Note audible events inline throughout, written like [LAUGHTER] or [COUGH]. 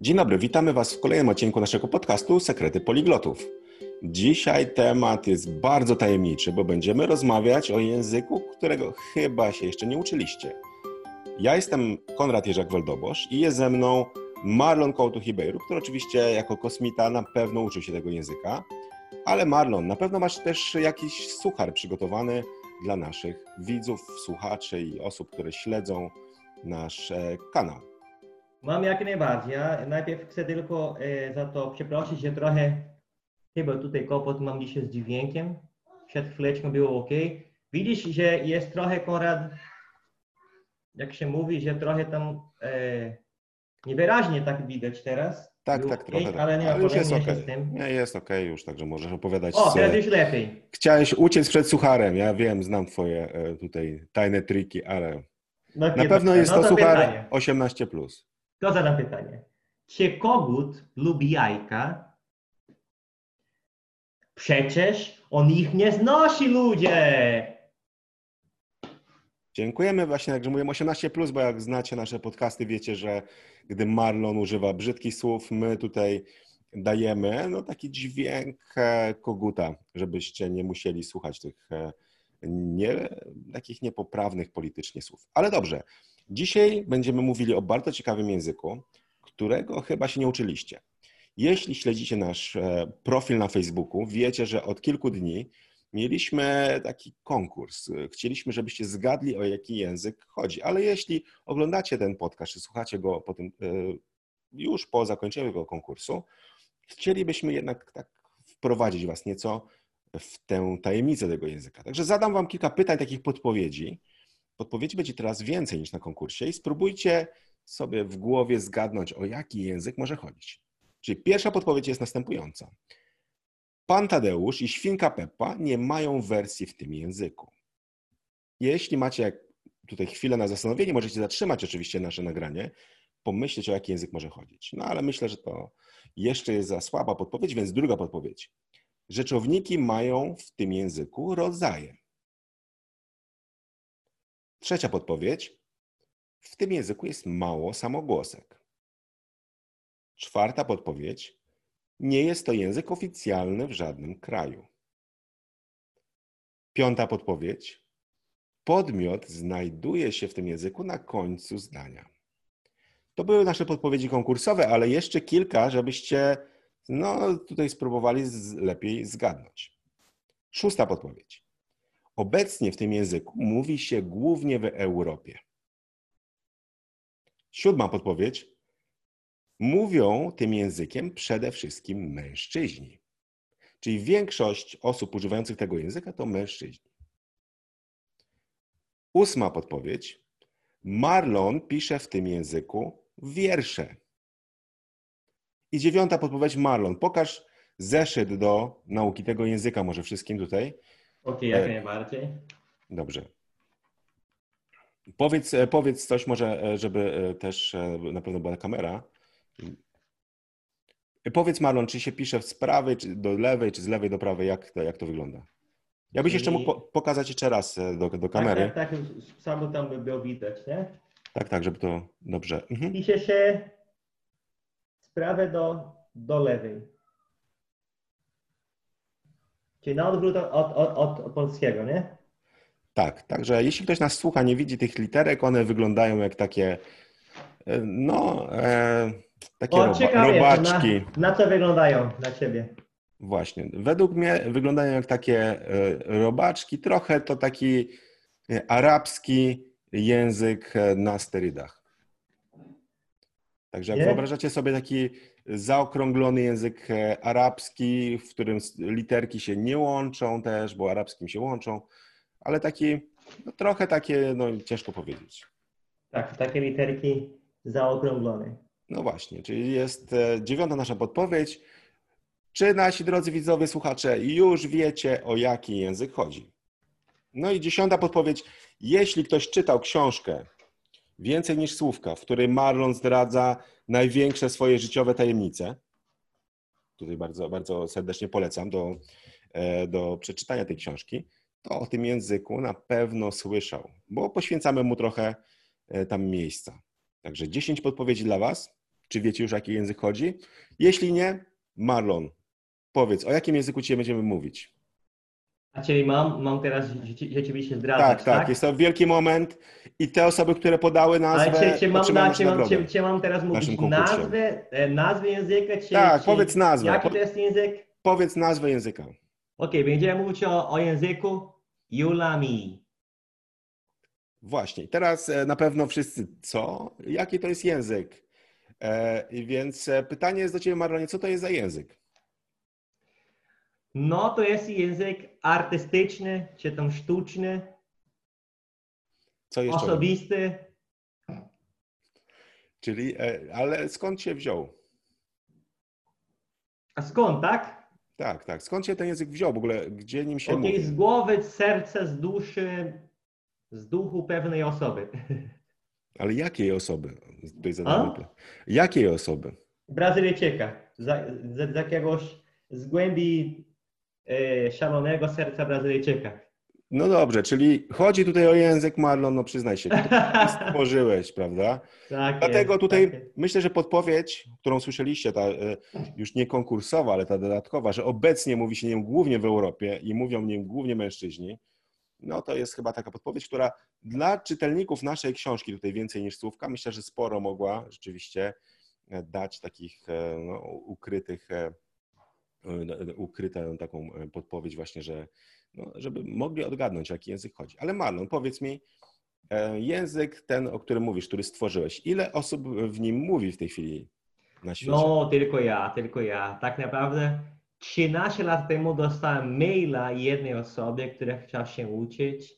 Dzień dobry, witamy Was w kolejnym odcinku naszego podcastu Sekrety Poliglotów. Dzisiaj temat jest bardzo tajemniczy, bo będziemy rozmawiać o języku, którego chyba się jeszcze nie uczyliście. Ja jestem Konrad Jerzak-Weldobosz i jest ze mną Marlon Couto-Hibeiru, który oczywiście jako kosmita na pewno uczył się tego języka. Ale Marlon, na pewno masz też jakiś suchar przygotowany dla naszych widzów, słuchaczy i osób, które śledzą nasz e, kanał. Mam jak najbardziej. Ja najpierw chcę tylko e, za to przeprosić, że trochę chyba tutaj kłopot mam dzisiaj z dźwiękiem. Przed chwileczką było ok. Widzisz, że jest trochę Konrad, jak się mówi, że trochę tam e, niewyraźnie tak widać teraz. Tak, Było tak, okej, trochę. Ale nie Ale już jest. Nie, jest okej już, także możesz opowiadać. O, teraz już lepiej. Chciałeś uciec przed sucharem. Ja wiem, znam twoje e, tutaj tajne triki, ale No, na pewno no jest to to suchar pytanie. 18. Plus. To zadam pytanie. Czy kogut lubi jajka? Przecież on ich nie znosi, ludzie! Dziękujemy właśnie, także mówię 18, plus, bo jak znacie nasze podcasty, wiecie, że gdy Marlon używa brzydkich słów, my tutaj dajemy no, taki dźwięk e, koguta, żebyście nie musieli słuchać tych e, nie, takich niepoprawnych politycznie słów. Ale dobrze, dzisiaj będziemy mówili o bardzo ciekawym języku, którego chyba się nie uczyliście. Jeśli śledzicie nasz e, profil na Facebooku, wiecie, że od kilku dni mieliśmy taki konkurs. Chcieliśmy, żebyście zgadli, o jaki język chodzi. Ale jeśli oglądacie ten podcast, czy słuchacie go po tym, e, już po zakończeniu tego konkursu, chcielibyśmy jednak tak wprowadzić Was nieco w tę tajemnicę tego języka. Także zadam Wam kilka pytań, takich podpowiedzi. Podpowiedzi będzie teraz więcej niż na konkursie i spróbujcie sobie w głowie zgadnąć, o jaki język może chodzić. Czyli pierwsza podpowiedź jest następująca. Pan Tadeusz i świnka Peppa nie mają wersji w tym języku. Jeśli macie tutaj chwilę na zastanowienie, możecie zatrzymać oczywiście nasze nagranie, pomyśleć o jaki język może chodzić. No ale myślę, że to jeszcze jest za słaba podpowiedź, więc druga podpowiedź. Rzeczowniki mają w tym języku rodzaje. Trzecia podpowiedź. W tym języku jest mało samogłosek. Czwarta podpowiedź. Nie jest to język oficjalny w żadnym kraju. Piąta podpowiedź. Podmiot znajduje się w tym języku na końcu zdania. To były nasze podpowiedzi konkursowe, ale jeszcze kilka, żebyście no, tutaj spróbowali z, lepiej zgadnąć. Szósta podpowiedź. Obecnie w tym języku mówi się głównie w Europie. Siódma podpowiedź. Mówią tym językiem przede wszystkim mężczyźni. Czyli większość osób używających tego języka to mężczyźni. Ósma podpowiedź. Marlon pisze w tym języku wiersze. I dziewiąta podpowiedź Marlon. Pokaż zeszyt do nauki tego języka może wszystkim tutaj. Ok, jak E. najbardziej. Dobrze. Powiedz, e, powiedz coś może, e, żeby też na pewno była kamera. Powiedz Marlon, czy się pisze z prawej, czy do lewej, czy z lewej do prawej, jak to, jak to wygląda? Ja byś jeszcze mógł po, pokazać jeszcze raz do, do kamery. Tak, tak, tak, samo tam by było widać, nie? Tak, tak, żeby to dobrze. Mhm. Pisze się z prawej do, do lewej. Czyli na odwrót od, od, od, od polskiego, nie? Tak, także jeśli ktoś nas słucha, nie widzi tych literek, one wyglądają jak takie, e, no, e, takie O, roba, ciekawie, robaczki. na, na co wyglądają dla Ciebie? Właśnie. Według mnie wyglądają jak takie e, robaczki, trochę to taki e, arabski język na sterydach. Także jak Nie? wyobrażacie sobie taki zaokrąglony język e, arabski, w którym literki się nie łączą też, bo arabskim się łączą, ale taki, no trochę takie, no ciężko powiedzieć. Tak, takie literki zaokrąglone. No właśnie, czyli jest e, dziewiąta nasza podpowiedź. Czy nasi drodzy widzowie, słuchacze już wiecie, o jaki język chodzi? No i dziesiąta podpowiedź. Jeśli ktoś czytał książkę Więcej niż słówka, w której Marlon zdradza największe swoje życiowe tajemnice, tutaj bardzo, bardzo serdecznie polecam do, e, do przeczytania tej książki, to o tym języku na pewno słyszał, bo poświęcamy mu trochę e, tam miejsca. Także 10 podpowiedzi dla Was. Czy wiecie już, o jaki język chodzi? Jeśli nie, Marlon, powiedz, o jakim języku dzisiaj będziemy mówić? A czyli mam, mam teraz rzeczywiście zdradzać, tak, tak, tak? Jest to wielki moment i te osoby, które podały nazwę, Ale czy, czy, mam, na, czy, mam, czy, czy mam teraz mówić nazwę, e, nazwę języka? Czy, tak, czy, powiedz nazwę. Jaki to jest język? Powiedz nazwę języka. Okej, okay, będziemy mówić o, o języku Yulami. Właśnie, teraz e, na pewno wszyscy co? Jaki to jest język? E, więc e, pytanie jest do Ciebie, Marlonie, co to jest za język? No, to jest język artystyczny, czy tam sztuczny, co jeszcze? osobisty. Czyli, ale skąd się wziął? A skąd, tak? Tak, tak. Skąd się ten język wziął w ogóle? Gdzie nim się okay, mówi? z głowy, z serca, z duszy, z duchu pewnej osoby. [LAUGHS] Ale jakiej osoby? Tutaj zadamy Jakiej osoby? Brazylijczyka. Z, z, z jakiegoś, z głębi e, szalonego serca Brazylijczyka. No dobrze, czyli chodzi tutaj o język Marlon, no przyznaj się, [LAUGHS] stworzyłeś, prawda? Tak Dlatego jest, tutaj tak myślę, że podpowiedź, którą słyszeliście, ta e, już nie konkursowa, ale ta dodatkowa, że obecnie mówi się nią głównie w Europie i mówią nim głównie mężczyźni, no to jest chyba taka podpowiedź, która dla czytelników naszej książki, tutaj więcej niż słówka, myślę, że sporo mogła rzeczywiście e, dać takich e, no, ukrytych, ukrytą taką podpowiedź właśnie, że no, żeby mogli odgadnąć, o jaki język chodzi. Ale Marlon, powiedz mi, e, język ten, o którym mówisz, który stworzyłeś, ile osób w nim mówi w tej chwili na świecie? No, tylko ja, tylko ja. Tak naprawdę 13 lat temu dostałem maila jednej osoby, która chciała się uczyć.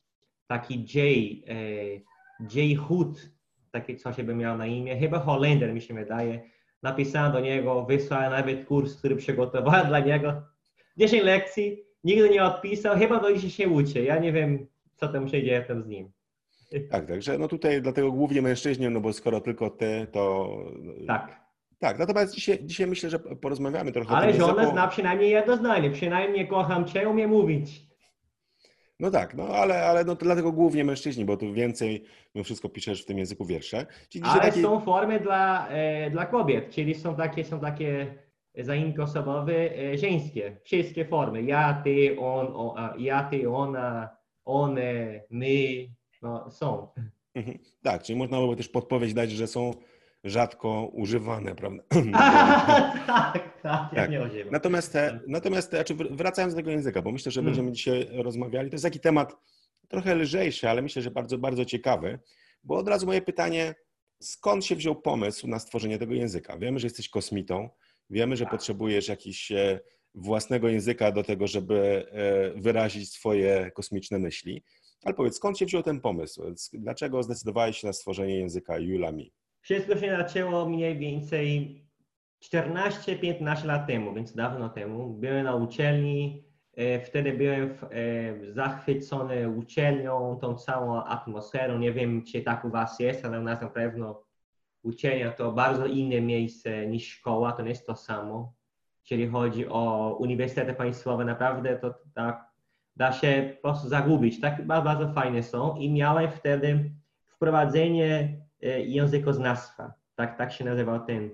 Taki Jay, e, Jay Hood, taki coś by miał na imię, chyba Holender mi się wydaje. Napisałem do niego, wysłałem nawet kurs, który przygotowałem [LAUGHS] dla niego. 10 lekcji, nigdy nie odpisał, chyba do dzisiaj się uczy. Ja nie wiem, co tam się dzieje tam z nim. [LAUGHS] Tak, także no tutaj dlatego głównie mężczyźni, no bo skoro tylko ty, to... Tak. Tak, natomiast dzisiaj, dzisiaj myślę, że porozmawiamy trochę Ale o tym żona zna przynajmniej jedno zdanie, przynajmniej kocham cię, umie mówić. No tak, no ale, ale no to dlatego głównie mężczyźni, bo tu więcej mimo wszystko piszesz w tym języku wiersze. ale taki... są formy dla, e, dla kobiet, czyli są takie, są takie zaimki osobowe e, żeńskie, wszystkie formy. Ja, ty, on, on ja, ty, ona, one, my, no są. Mhm. Tak, czyli można by też podpowiedź dać, że są rzadko używane, prawda? [LAUGHS] tak, tak, ja nie używam. Natomiast, natomiast znaczy wracając do tego języka, bo myślę, że hmm. będziemy dzisiaj rozmawiali, to jest taki temat trochę lżejszy, ale myślę, że bardzo, bardzo ciekawy, bo od razu moje pytanie, skąd się wziął pomysł na stworzenie tego języka? Wiemy, że jesteś kosmitą, wiemy, że tak. potrzebujesz jakiś e, własnego języka do tego, żeby e, wyrazić swoje kosmiczne myśli. Ale powiedz, skąd się wziął ten pomysł? Dlaczego zdecydowałeś się na stworzenie języka Julami? Wszystko się zaczęło mniej więcej 14-15 lat temu, więc dawno temu. Byłem na uczelni, e, wtedy byłem zachwycony uczelnią, tą całą atmosferą. Nie wiem, czy tak u Was jest, ale u nas na pewno uczelnia to bardzo inne miejsce niż szkoła, to nie jest to samo. Jeżeli chodzi o uniwersytety państwowe, naprawdę to tak da się po prostu zagubić. Tak bardzo fajne są i miałem wtedy wprowadzenie e, językoznawstwa. Tak, tak się nazywał ten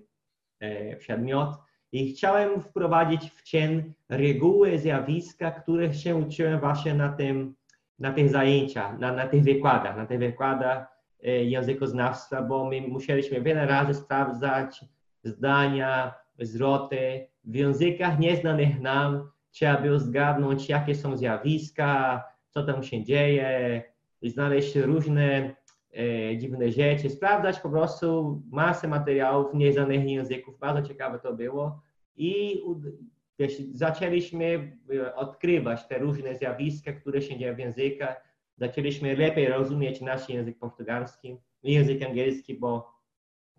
e, przedmiot. I chciałem wprowadzić w cień reguły, zjawiska, które się uczyłem właśnie na, tym, na tych zajęciach, na, na tych wykładach. Na tych wykładach E, językoznawstwa, bo my musieliśmy wiele razy sprawdzać zdania, zwroty w językach nieznanych nam. Trzeba było zgadnąć, jakie są zjawiska, co tam się dzieje, znaleźć różne e, dziwne rzeczy, sprawdzać po prostu masę materiałów nieznanych języków. Bardzo ciekawe to było. I wiesz, zaczęliśmy e, odkrywać te różne zjawiska, które się dzieją w językach zaczęliśmy lepiej rozumieć nasz język portugalski, język angielski, bo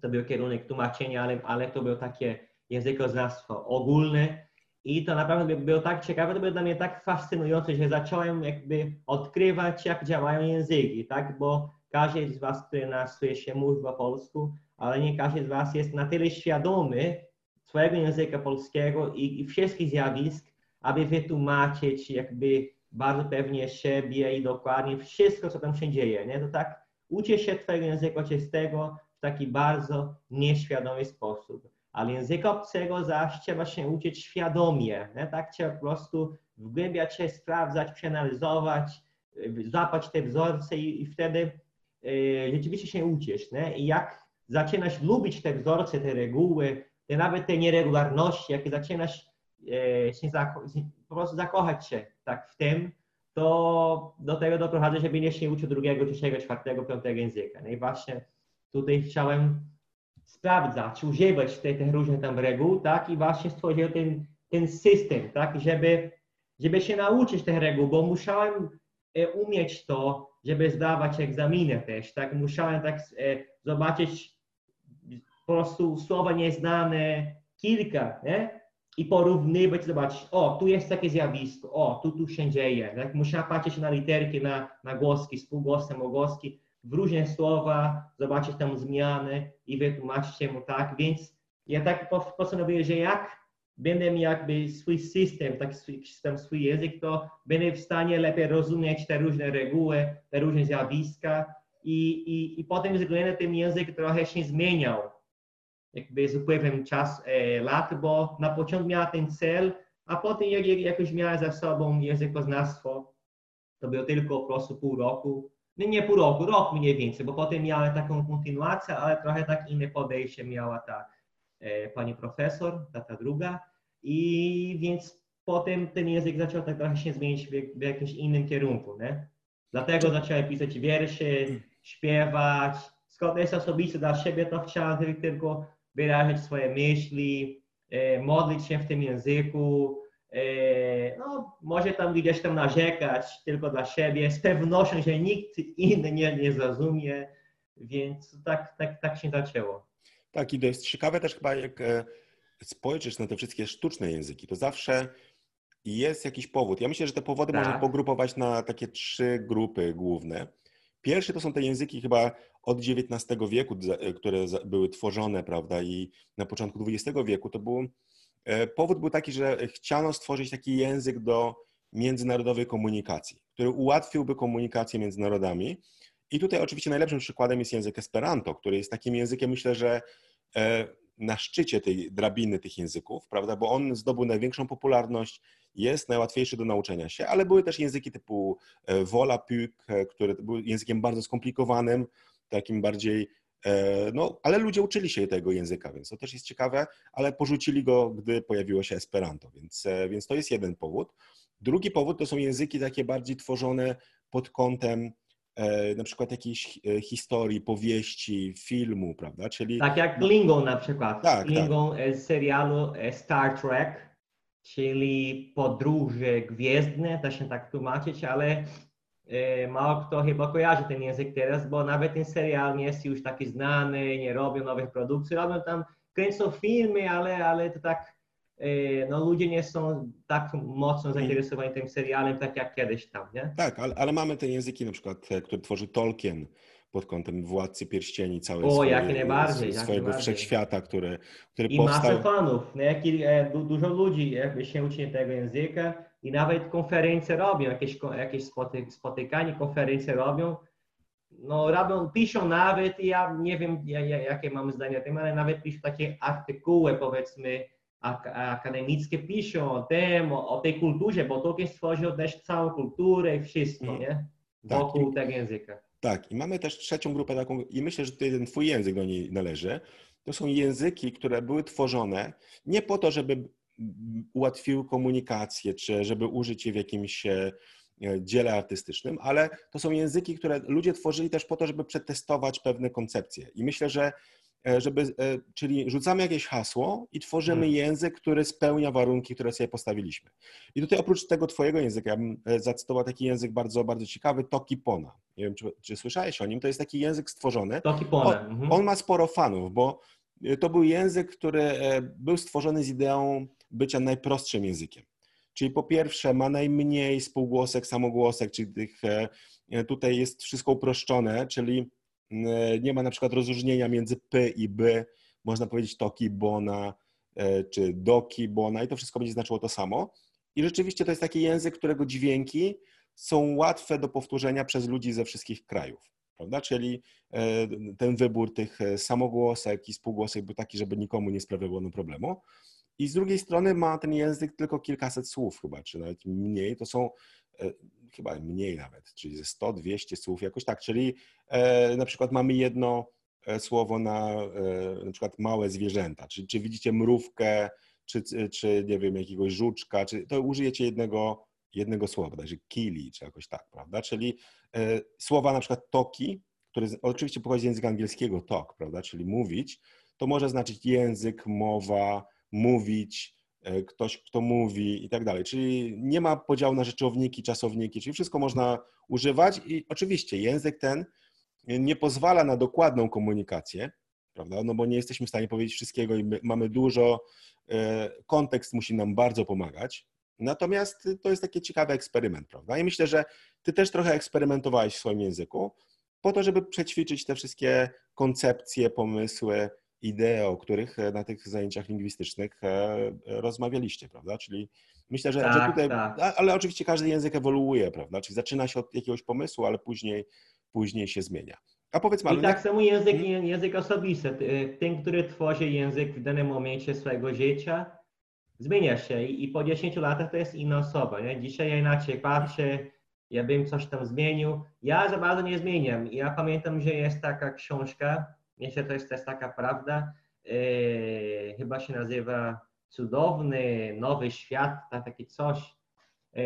to był kierunek tłumaczenia, ale, ale to było takie językoznawstwo ogólne i to naprawdę było tak ciekawe, to było dla mnie tak fascynujące, że zacząłem jakby odkrywać, jak działają języki, tak, bo każdy z Was, który nas słyszy, mówi po polsku, ale nie każdy z Was jest na tyle świadomy swojego języka polskiego i, i wszystkich zjawisk, aby wytłumaczyć jakby bardzo pewnie siebie i dokładnie wszystko, co tam się dzieje, nie? To tak uczysz się twojego języka czystego, w taki bardzo nieświadomy sposób. Ale języka obcego zaś trzeba się uczyć świadomie. Nie? Tak trzeba po prostu wgłębiać się, sprawdzać, przeanalizować, złapać te wzorce i, i wtedy rzeczywiście się uczysz. Nie? I jak zaczynasz lubić te wzorce, te reguły, te nawet te nieregularności, jak zaczynasz e, się po prostu zakochać się tak w tym, to do tego doprowadza, że będziesz się uczył drugiego, trzeciego, czwartego, piątego języka. No i właśnie tutaj chciałem sprawdzać, używać tych, tych różnych tam reguł, tak, i właśnie stworzyłem ten, ten system, tak, żeby, żeby się nauczyć tych reguł, bo musiałem e, umieć to, żeby zdawać egzaminy też, tak, musiałem tak e, zobaczyć po prostu słowa nieznane, kilka, nie? i porównywać, zobaczyć, o, tu jest takie zjawisko, o, tu, tu się dzieje. Tak? Musiałem patrzeć na literki, na, na głoski, spółgłosy, mogłoski, w różne słowa, zobaczyć tam zmiany i wytłumaczyć mu tak. Więc ja tak postanowiłem, że jak będę jakby swój system, taki swój, system, swój język, to będę w stanie lepiej rozumieć te różne reguły, te różne zjawiska i, i, i potem względem ten język trochę się zmieniał. Jakby z upływem czas, e, lat, bo na początku miała ten cel, a potem jak, jak, jakoś miała za sobą językoznawstwo, to było tylko po prostu pół roku, no nie pół roku, rok mniej więcej, bo potem miała taką kontynuację, ale trochę tak inne podejście miała ta e, pani profesor, ta, ta druga. I więc potem ten język zaczął tak trochę się zmienić w, w jakimś innym kierunku, nie? Dlatego zacząłem pisać wiersze, śpiewać, skoro jest osobiste dla siebie, to chciałem tylko wyrażać swoje myśli, e, modlić się w tym języku, e, no, może tam gdzieś tam narzekać tylko dla siebie, z pewnością, że nikt inny nie, nie zrozumie, więc tak, tak, tak się zaczęło. Tak, i to jest ciekawe też chyba, jak e, spojrzysz na te wszystkie sztuczne języki, to zawsze jest jakiś powód. Ja myślę, że te powody tak. można pogrupować na takie trzy grupy główne. Pierwszy to są te języki chyba od XIX wieku, które były tworzone, prawda, i na początku XX wieku, to był, e, powód był taki, że chciano stworzyć taki język do międzynarodowej komunikacji, który ułatwiłby komunikację między narodami. I tutaj oczywiście najlepszym przykładem jest język Esperanto, który jest takim językiem, myślę, że e, na szczycie tej drabiny tych języków, prawda, bo on zdobył największą popularność, jest najłatwiejszy do nauczenia się, ale były też języki typu e, Wola, Puk, który był językiem bardzo skomplikowanym, takim bardziej, e, no, ale ludzie uczyli się tego języka, więc to też jest ciekawe, ale porzucili go, gdy pojawiło się Esperanto, więc, e, więc to jest jeden powód. Drugi powód to są języki takie bardziej tworzone pod kątem e, na przykład jakiejś historii, powieści, filmu, prawda? Czyli... Tak jak Klingon na przykład. Tak, Klingon tak. z serialu Star Trek, czyli podróże gwiezdne, to się tak tłumaczyć, ale E, mało kto chyba kojarzy ten język teraz, bo nawet ten serial nie jest już taki znany, nie robią nowych produkcji, robią tam, kręcą filmy, ale, ale to tak, e, no ludzie nie są tak mocno zainteresowani tym serialem, tak jak kiedyś tam, nie? Tak, ale, ale mamy te języki na przykład, które tworzy Tolkien, pod kątem Władcy Pierścieni, całej o, swojej, jak najbardziej, swojego jak najbardziej. wszechświata, który, który I powstał. I masę fanów, no, jak, dużo ludzi jakby się uczy tego języka, i nawet konferencje robią, jakieś, jakieś spoty, spotykanie, konferencje robią. No, robią, piszą nawet, ja nie wiem jakie mam zdanie o tym, ale nawet piszą takie artykuły, powiedzmy, akademickie, piszą o tym, o, o tej kulturze, bo Tolkien stworzył też całą kulturę i wszystko, mm. nie? Tak, Wokół tak. tego języka. Tak, i mamy też trzecią grupę taką, i myślę, że tutaj ten twój język do niej należy. To są języki, które były tworzone nie po to, żeby ułatwiły komunikację, czy żeby użyć je w jakimś e, dziele artystycznym, ale to są języki, które ludzie tworzyli też po to, żeby przetestować pewne koncepcje. I myślę, że żeby, e, czyli rzucamy jakieś hasło i tworzymy hmm. język, który spełnia warunki, które sobie postawiliśmy. I tutaj oprócz tego twojego języka, ja bym zacytował taki język bardzo, bardzo ciekawy, Tokipona. Nie wiem, czy, czy słyszałeś o nim, to jest taki język stworzony. Tokipona. On, mhm. on ma sporo fanów, bo to był język, który był stworzony z ideą bycia najprostszym językiem. Czyli po pierwsze ma najmniej spółgłosek, samogłosek, czyli tych, e, tutaj jest wszystko uproszczone, czyli e, nie ma na przykład rozróżnienia między p i b, można powiedzieć toki, bona, e, czy doki, bona i to wszystko będzie znaczyło to samo. I rzeczywiście to jest taki język, którego dźwięki są łatwe do powtórzenia przez ludzi ze wszystkich krajów. prawda? Czyli e, ten wybór tych e, samogłosek i spółgłosek był taki, żeby nikomu nie sprawiało no problemu. I z drugiej strony ma ten język tylko kilkaset słów chyba, czy nawet mniej. To są e, chyba mniej nawet, czyli ze 100-200 słów jakoś tak. Czyli na przykład mamy jedno słowo na na przykład małe zwierzęta. Czy, czy widzicie mrówkę, czy, czy nie wiem, jakiegoś żuczka, czy to użyjecie jednego, jednego słowa, bodajże kili, czy jakoś tak, prawda? Czyli e, słowa na przykład toki, które oczywiście pochodzi z języka angielskiego talk, prawda? Czyli mówić, to może znaczyć język, mowa, mówić, e, ktoś, kto mówi i tak dalej. Czyli nie ma podziału na rzeczowniki, czasowniki, czyli wszystko można używać i oczywiście język ten nie pozwala na dokładną komunikację, prawda? No bo nie jesteśmy w stanie powiedzieć wszystkiego i mamy dużo, e, kontekst musi nam bardzo pomagać. Natomiast to jest taki ciekawy eksperyment, prawda? I myślę, że ty też trochę eksperymentowałeś w swoim języku po to, żeby przećwiczyć te wszystkie koncepcje, pomysły, idee, o których na tych zajęciach lingwistycznych e, rozmawialiście, prawda? Czyli myślę, że, tak, że tutaj, tak. ale oczywiście każdy język ewoluuje, prawda? Czyli zaczyna się od jakiegoś pomysłu, ale później, później się zmienia. A powiedz I tak samo język, hmm? język osobisty. Ten, który tworzy język w danym momencie swojego życia, zmienia się i, i po 10 latach to jest inna osoba. Nie? Dzisiaj ja inaczej patrzę, ja bym coś tam zmienił. Ja za bardzo nie zmieniam. Ja pamiętam, że jest taka książka, myślę, to jest też taka prawda, e, chyba się nazywa Cudowny Nowy Świat, takie coś, e,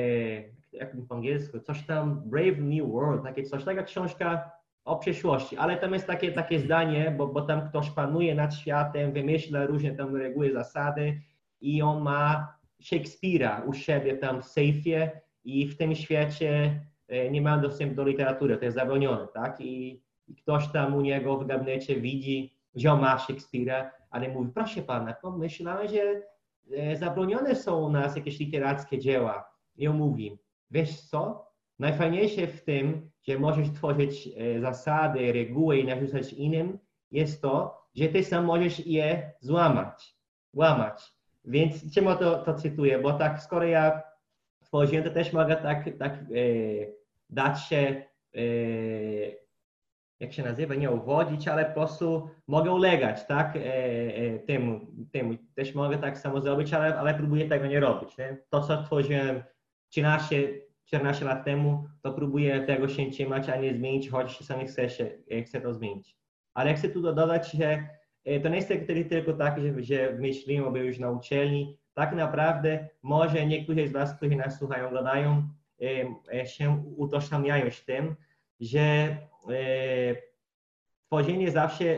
jak po angielsku, coś tam, Brave New World, takie coś, taka książka o przyszłości, ale tam jest takie, takie zdanie, bo, bo tam ktoś panuje nad światem, wymyśla różne tam reguły, zasady i on ma Shakespeare'a u siebie tam w sejfie i w tym świecie e, nie ma dostępu do literatury, to jest zabronione, tak? I, i ktoś tam u niego w gabinecie widzi, że on ma Shakespeare'a, ale mówi, proszę pana, pomyślałem, że e, zabronione są u nas jakieś literackie dzieła. I on mówi, wiesz co, najfajniejsze w tym, że możesz tworzyć e, zasady, reguły i narzucać innym, jest to, że ty sam możesz je złamać, łamać. Więc czemu to, to cytuję? Bo tak, skoro ja tworzyłem, to też mogę tak, tak e, dać się, e, jak się nazywa, nie uwodzić, ale po prostu mogę ulegać, tak, e, e, temu, temu. Też mogę tak samo zrobić, ale, ale próbuję tego nie robić. Nie? To, co tworzyłem 13, 14 lat temu, to próbuję tego się trzymać, a nie zmienić, choć czasami chcę, się, chcę to zmienić. Ale chcę tu dodać, że E, to nie jest tylko tak, że, że myślimy o już na uczelni. Tak naprawdę może niektórzy z Was, którzy nas słuchają, oglądają, e, się utożsamiają z tym, że e, tworzenie zawsze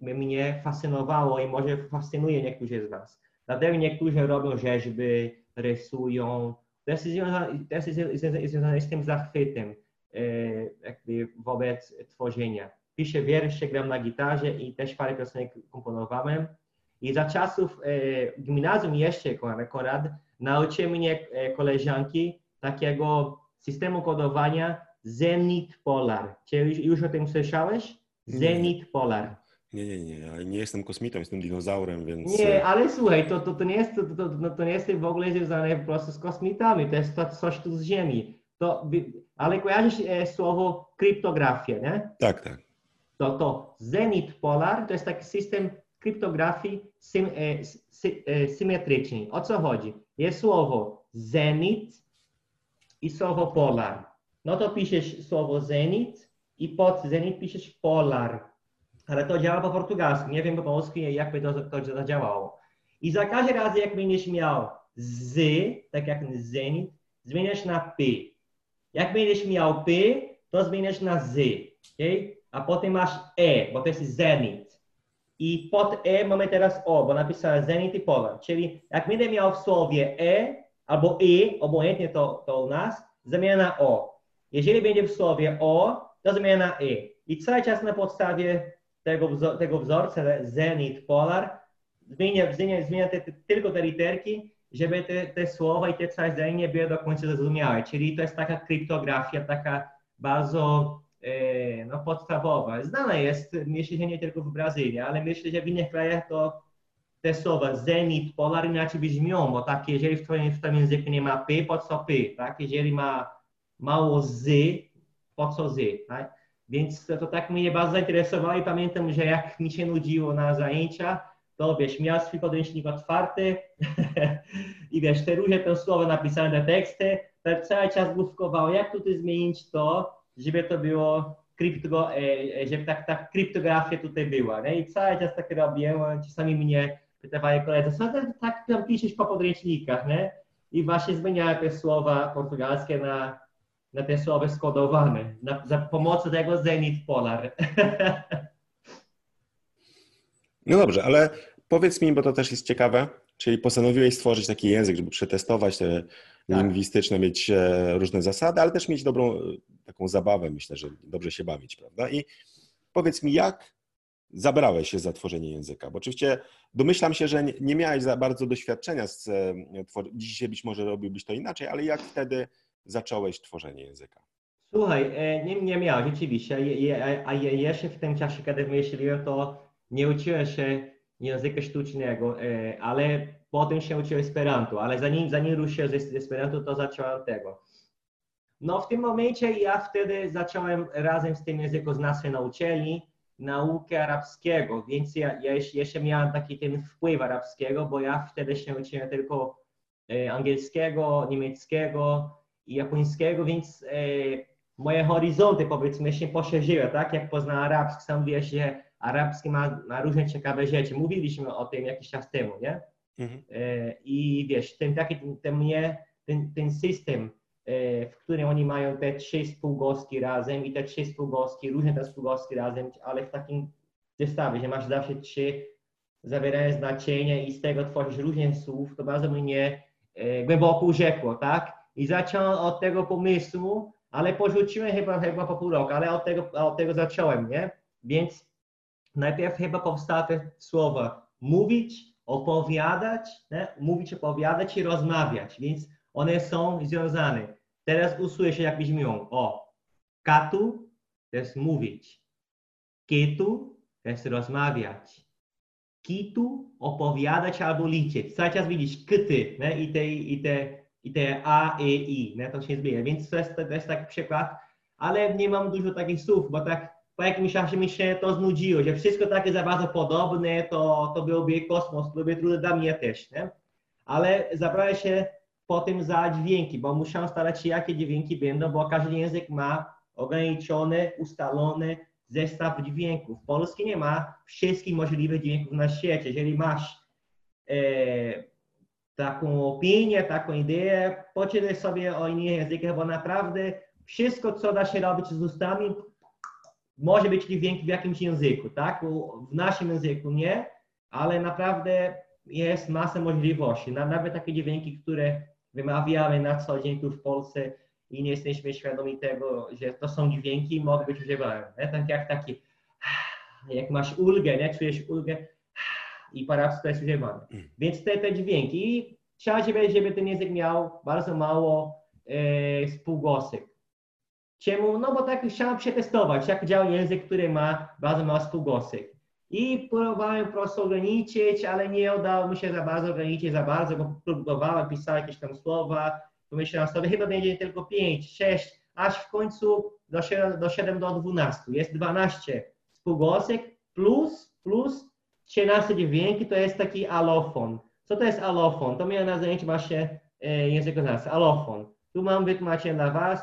mnie fascynowało i może fascynuje niektórzy z Was. Dlatego niektórzy robią rzeźby, rysują. To jest związane z tym zachwytem jakby wobec tworzenia piszę wiersze, gram na gitarze i też parę piosenek komponowałem. I za czasów e, gimnazjum jeszcze, Konrad, nauczyły mnie e, koleżanki takiego systemu kodowania Zenit Polar. Czy już, już o tym słyszałeś? Zenit Polar. Nie, nie, nie. Ja nie jestem kosmitą, jestem dinozaurem, więc... Nie, ale słuchaj, to, to, to, nie, jest, to, to, to, to nie jest w ogóle związane po prostu z kosmitami, to jest to coś tu z Ziemi. To, ale kojarzysz e, słowo kryptografia, nie? Tak, tak to to Zenit Polar to jest taki system kryptografii sym, e, sy, e, symetrycznej. O co chodzi? Jest słowo Zenit i słowo Polar. No to piszesz słowo Zenit i pod Zenit piszesz Polar. Ale to działa po portugalsku. Nie wiem po polsku, jak by to, to zadziałało. I za każdym razem, jak będziesz miał z, tak jak Zenit, zmieniasz na P. Jak będziesz miał P, to zmieniasz na z. Okay? a potem masz E, bo to jest Zenit. I pod E mamy teraz O, bo napisałem Zenit i Polar. Czyli jak będę miał w słowie E albo I, obojętnie to, to u nas, na O. Jeżeli będzie w słowie O, to zamienia na I. I cały czas na podstawie tego, wzor tego wzorca Zenit, Polar, zmienia, zmienia, zmienia te, te, tylko te literki, żeby te, te słowa i te całe zdanie były do końca zrozumiałe. Czyli to jest taka kryptografia, taka bardzo E, no, podstawowa. Znana jest, myślę, że nie tylko w Brazylii, ale myślę, że w innych krajach to te słowa zenit, polar inaczej brzmią, bo tak, jeżeli w twoim, w języku nie ma p, po co p, tak? Jeżeli ma mało z, po co z, tak? Więc to, tak mnie bardzo zainteresowało i pamiętam, że jak mi się nudziło na zajęcia, to wiesz, miał swój podręcznik otwarty [LAUGHS] i wiesz, te różne te słowa napisane na teksty, tak cały czas główkował, jak tutaj zmienić to, żeby to było krypto, e, e, żeby tak, tak kryptografia tutaj była, nie? I cały czas tak robiłem, czasami mnie pytawali koledzy, co tak, tak tam piszesz po podręcznikach, nie? I właśnie zmieniałem te słowa portugalskie na, na te słowa skodowane, na, za pomocą tego Zenit Polar. [LAUGHS] No dobrze, ale powiedz mi, bo to też jest ciekawe, czyli postanowiłeś stworzyć taki język, żeby przetestować te tak. lingwistyczne, mieć e, różne zasady, ale też mieć dobrą e, taką zabawę, myślę, że dobrze się bawić, prawda? I powiedz mi, jak zabrałeś się za tworzenie języka? Bo oczywiście domyślam się, że nie miałeś za bardzo doświadczenia z e, Dzisiaj być może robiłbyś to inaczej, ale jak wtedy zacząłeś tworzenie języka? Słuchaj, nie, nie miałem rzeczywiście, a jeszcze w tym czasie, kiedy myślałem, to nie uczyłem się języka sztucznego, ale potem się uczyłem Esperanto, ale zanim, zanim ruszyłem z Esperanto, to zacząłem tego. No w tym momencie ja wtedy zacząłem razem z tym językiem z na uczelni naukę arabskiego, więc ja, ja jeszcze miałem taki ten wpływ arabskiego, bo ja wtedy się uczyłem tylko e, angielskiego, niemieckiego japońskiego, więc e, moje horyzonty powiedzmy się poszerzyły, tak? Jak poznałem arabski, sam wiesz, że arabski ma, ma różne ciekawe rzeczy. Mówiliśmy o tym jakiś czas temu, nie? Mhm. E, I wiesz, ten taki, ten, mnie, ten, ten system, e, w którym oni mają te trzy spółgłoski razem i te trzy spółgłoski, różne te spółgłoski razem, ale w takim zestawie, że masz zawsze trzy zawierają znaczenie i z tego tworzysz różne słów, to bardzo mnie głęboko urzekło, tak? I zacząłem od tego pomysłu, ale porzuciłem chyba, chyba po pół roku, ale od tego, od tego zacząłem, nie? Więc najpierw chyba powstały słowa mówić, opowiadać, nie? mówić, opowiadać i rozmawiać, więc one są związane. Teraz usłyszę, jak brzmią. O, katu to jest mówić. Kitu to jest rozmawiać. Kitu opowiadać albo liczyć. Cały czas widzisz kty nie? i te, i te, i te a, e, i. Nie? To się zmienia. Więc to jest, to jest taki przykład, ale nie mam dużo takich słów, bo tak po jakimś czasie mi się to znudziło, że wszystko takie za bardzo podobne, to, to byłby kosmos, to byłby trudne dla mnie też, nie? Ale zabrałem się potem za dźwięki, bo musiałem starać się, jakie dźwięki będą, bo każdy język ma ograniczony, ustalony zestaw dźwięków. Polski nie ma wszystkich możliwych dźwięków na świecie. Jeżeli masz e, taką opinię, taką ideę, poczytaj sobie o innych językach, bo naprawdę wszystko, co da się robić z ustami, może być dźwięk w jakimś języku, tak? W naszym języku nie, ale naprawdę jest masa możliwości. Nawet takie dźwięki, które wymawiamy na co dzień tu w Polsce i nie jesteśmy świadomi tego, że to są dźwięki, mogą być używane. Tak jak taki, jak masz ulgę, nie? czujesz ulgę i po arabsku jest używane. Mm. Więc te, te dźwięki, trzeba, żeby, żeby ten język miał bardzo mało e, spółgłosek. Czemu? No bo tak chciałem przetestować, jak działa język, który ma bardzo mało spółgłosek. I próbowałem po prostu ograniczyć, ale nie udało mi się za bardzo ograniczyć za bardzo, bo próbowałem pisać jakieś tam słowa, pomyślałem sobie, chyba będzie tylko 5, 6, aż w końcu doszedłem, doszedłem do 12. Jest 12 spółgłosek plus, plus 13 dźwięki, to jest taki alofon. Co to jest alofon? To miałem na zajęciu właśnie e, językoznawstwa, alofon. Tu mam wytłumaczenie dla Was,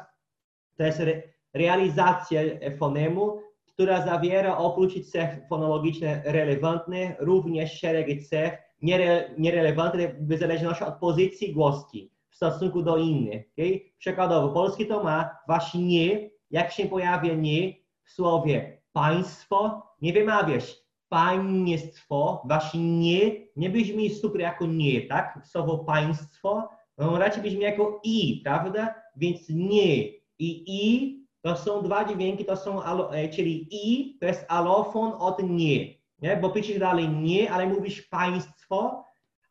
to jest re, realizacja fonemu, która zawiera oprócz cech fonologicznych relevantnych również szereg cech niere, nierelevantnych w zależności od pozycji głoski w stosunku do innych. Okay? Przykładowo, polski to ma właśnie nie, jak się pojawia nie w słowie państwo, nie wymawiasz państwo, właśnie nie, nie brzmi super jako nie, tak? Słowo państwo, no raczej brzmi jako i, prawda? Więc nie, i i to są dwa dźwięki, to są, e, czyli i to jest alofon od nie, nie? bo piszesz dalej nie, ale mówisz państwo,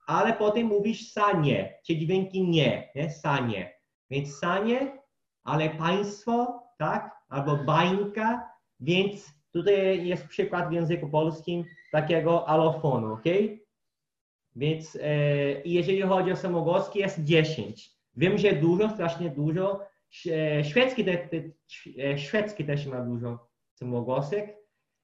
ale potem mówisz sanie, czyli dźwięki nie, nie? sanie. Więc sanie, ale państwo, tak, albo bańka, więc tutaj jest przykład w języku polskim takiego alofonu, ok? Więc e, jeżeli chodzi o samogłoski, jest 10. Wiem, że dużo, strasznie dużo, E, szwedzki, te, te, e, szwedzki też ma dużo samogłosek.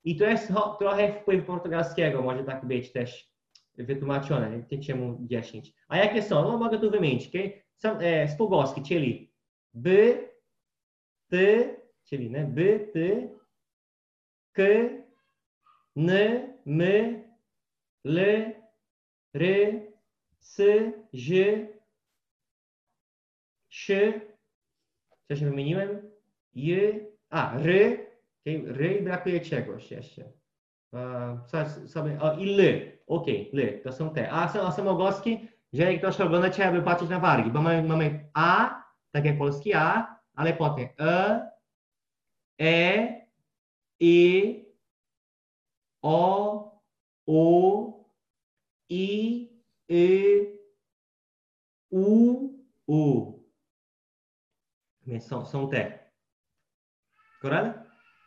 I to jest trochę wpływ portugalskiego, może tak być też wytłumaczone, czemu 10. A jakie są? No mogę tu wymienić, okay? Są e, spółgłoski, czyli by, ty, czyli nie, by, ty, k, n, my, l, ry, s, ż, sz, co się wymieniłem? J, a, ry, okay? ry brakuje czegoś jeszcze. Uh, sobie, i l, ok, l, to są te. A są, samogłoski, jeżeli ktoś ogląda, trzeba by patrzeć na wargi, bo mamy, mamy A, tak jak polski A, ale potem E, E, I, O, U, I, Y, U, U. Więc są, są te. Korel?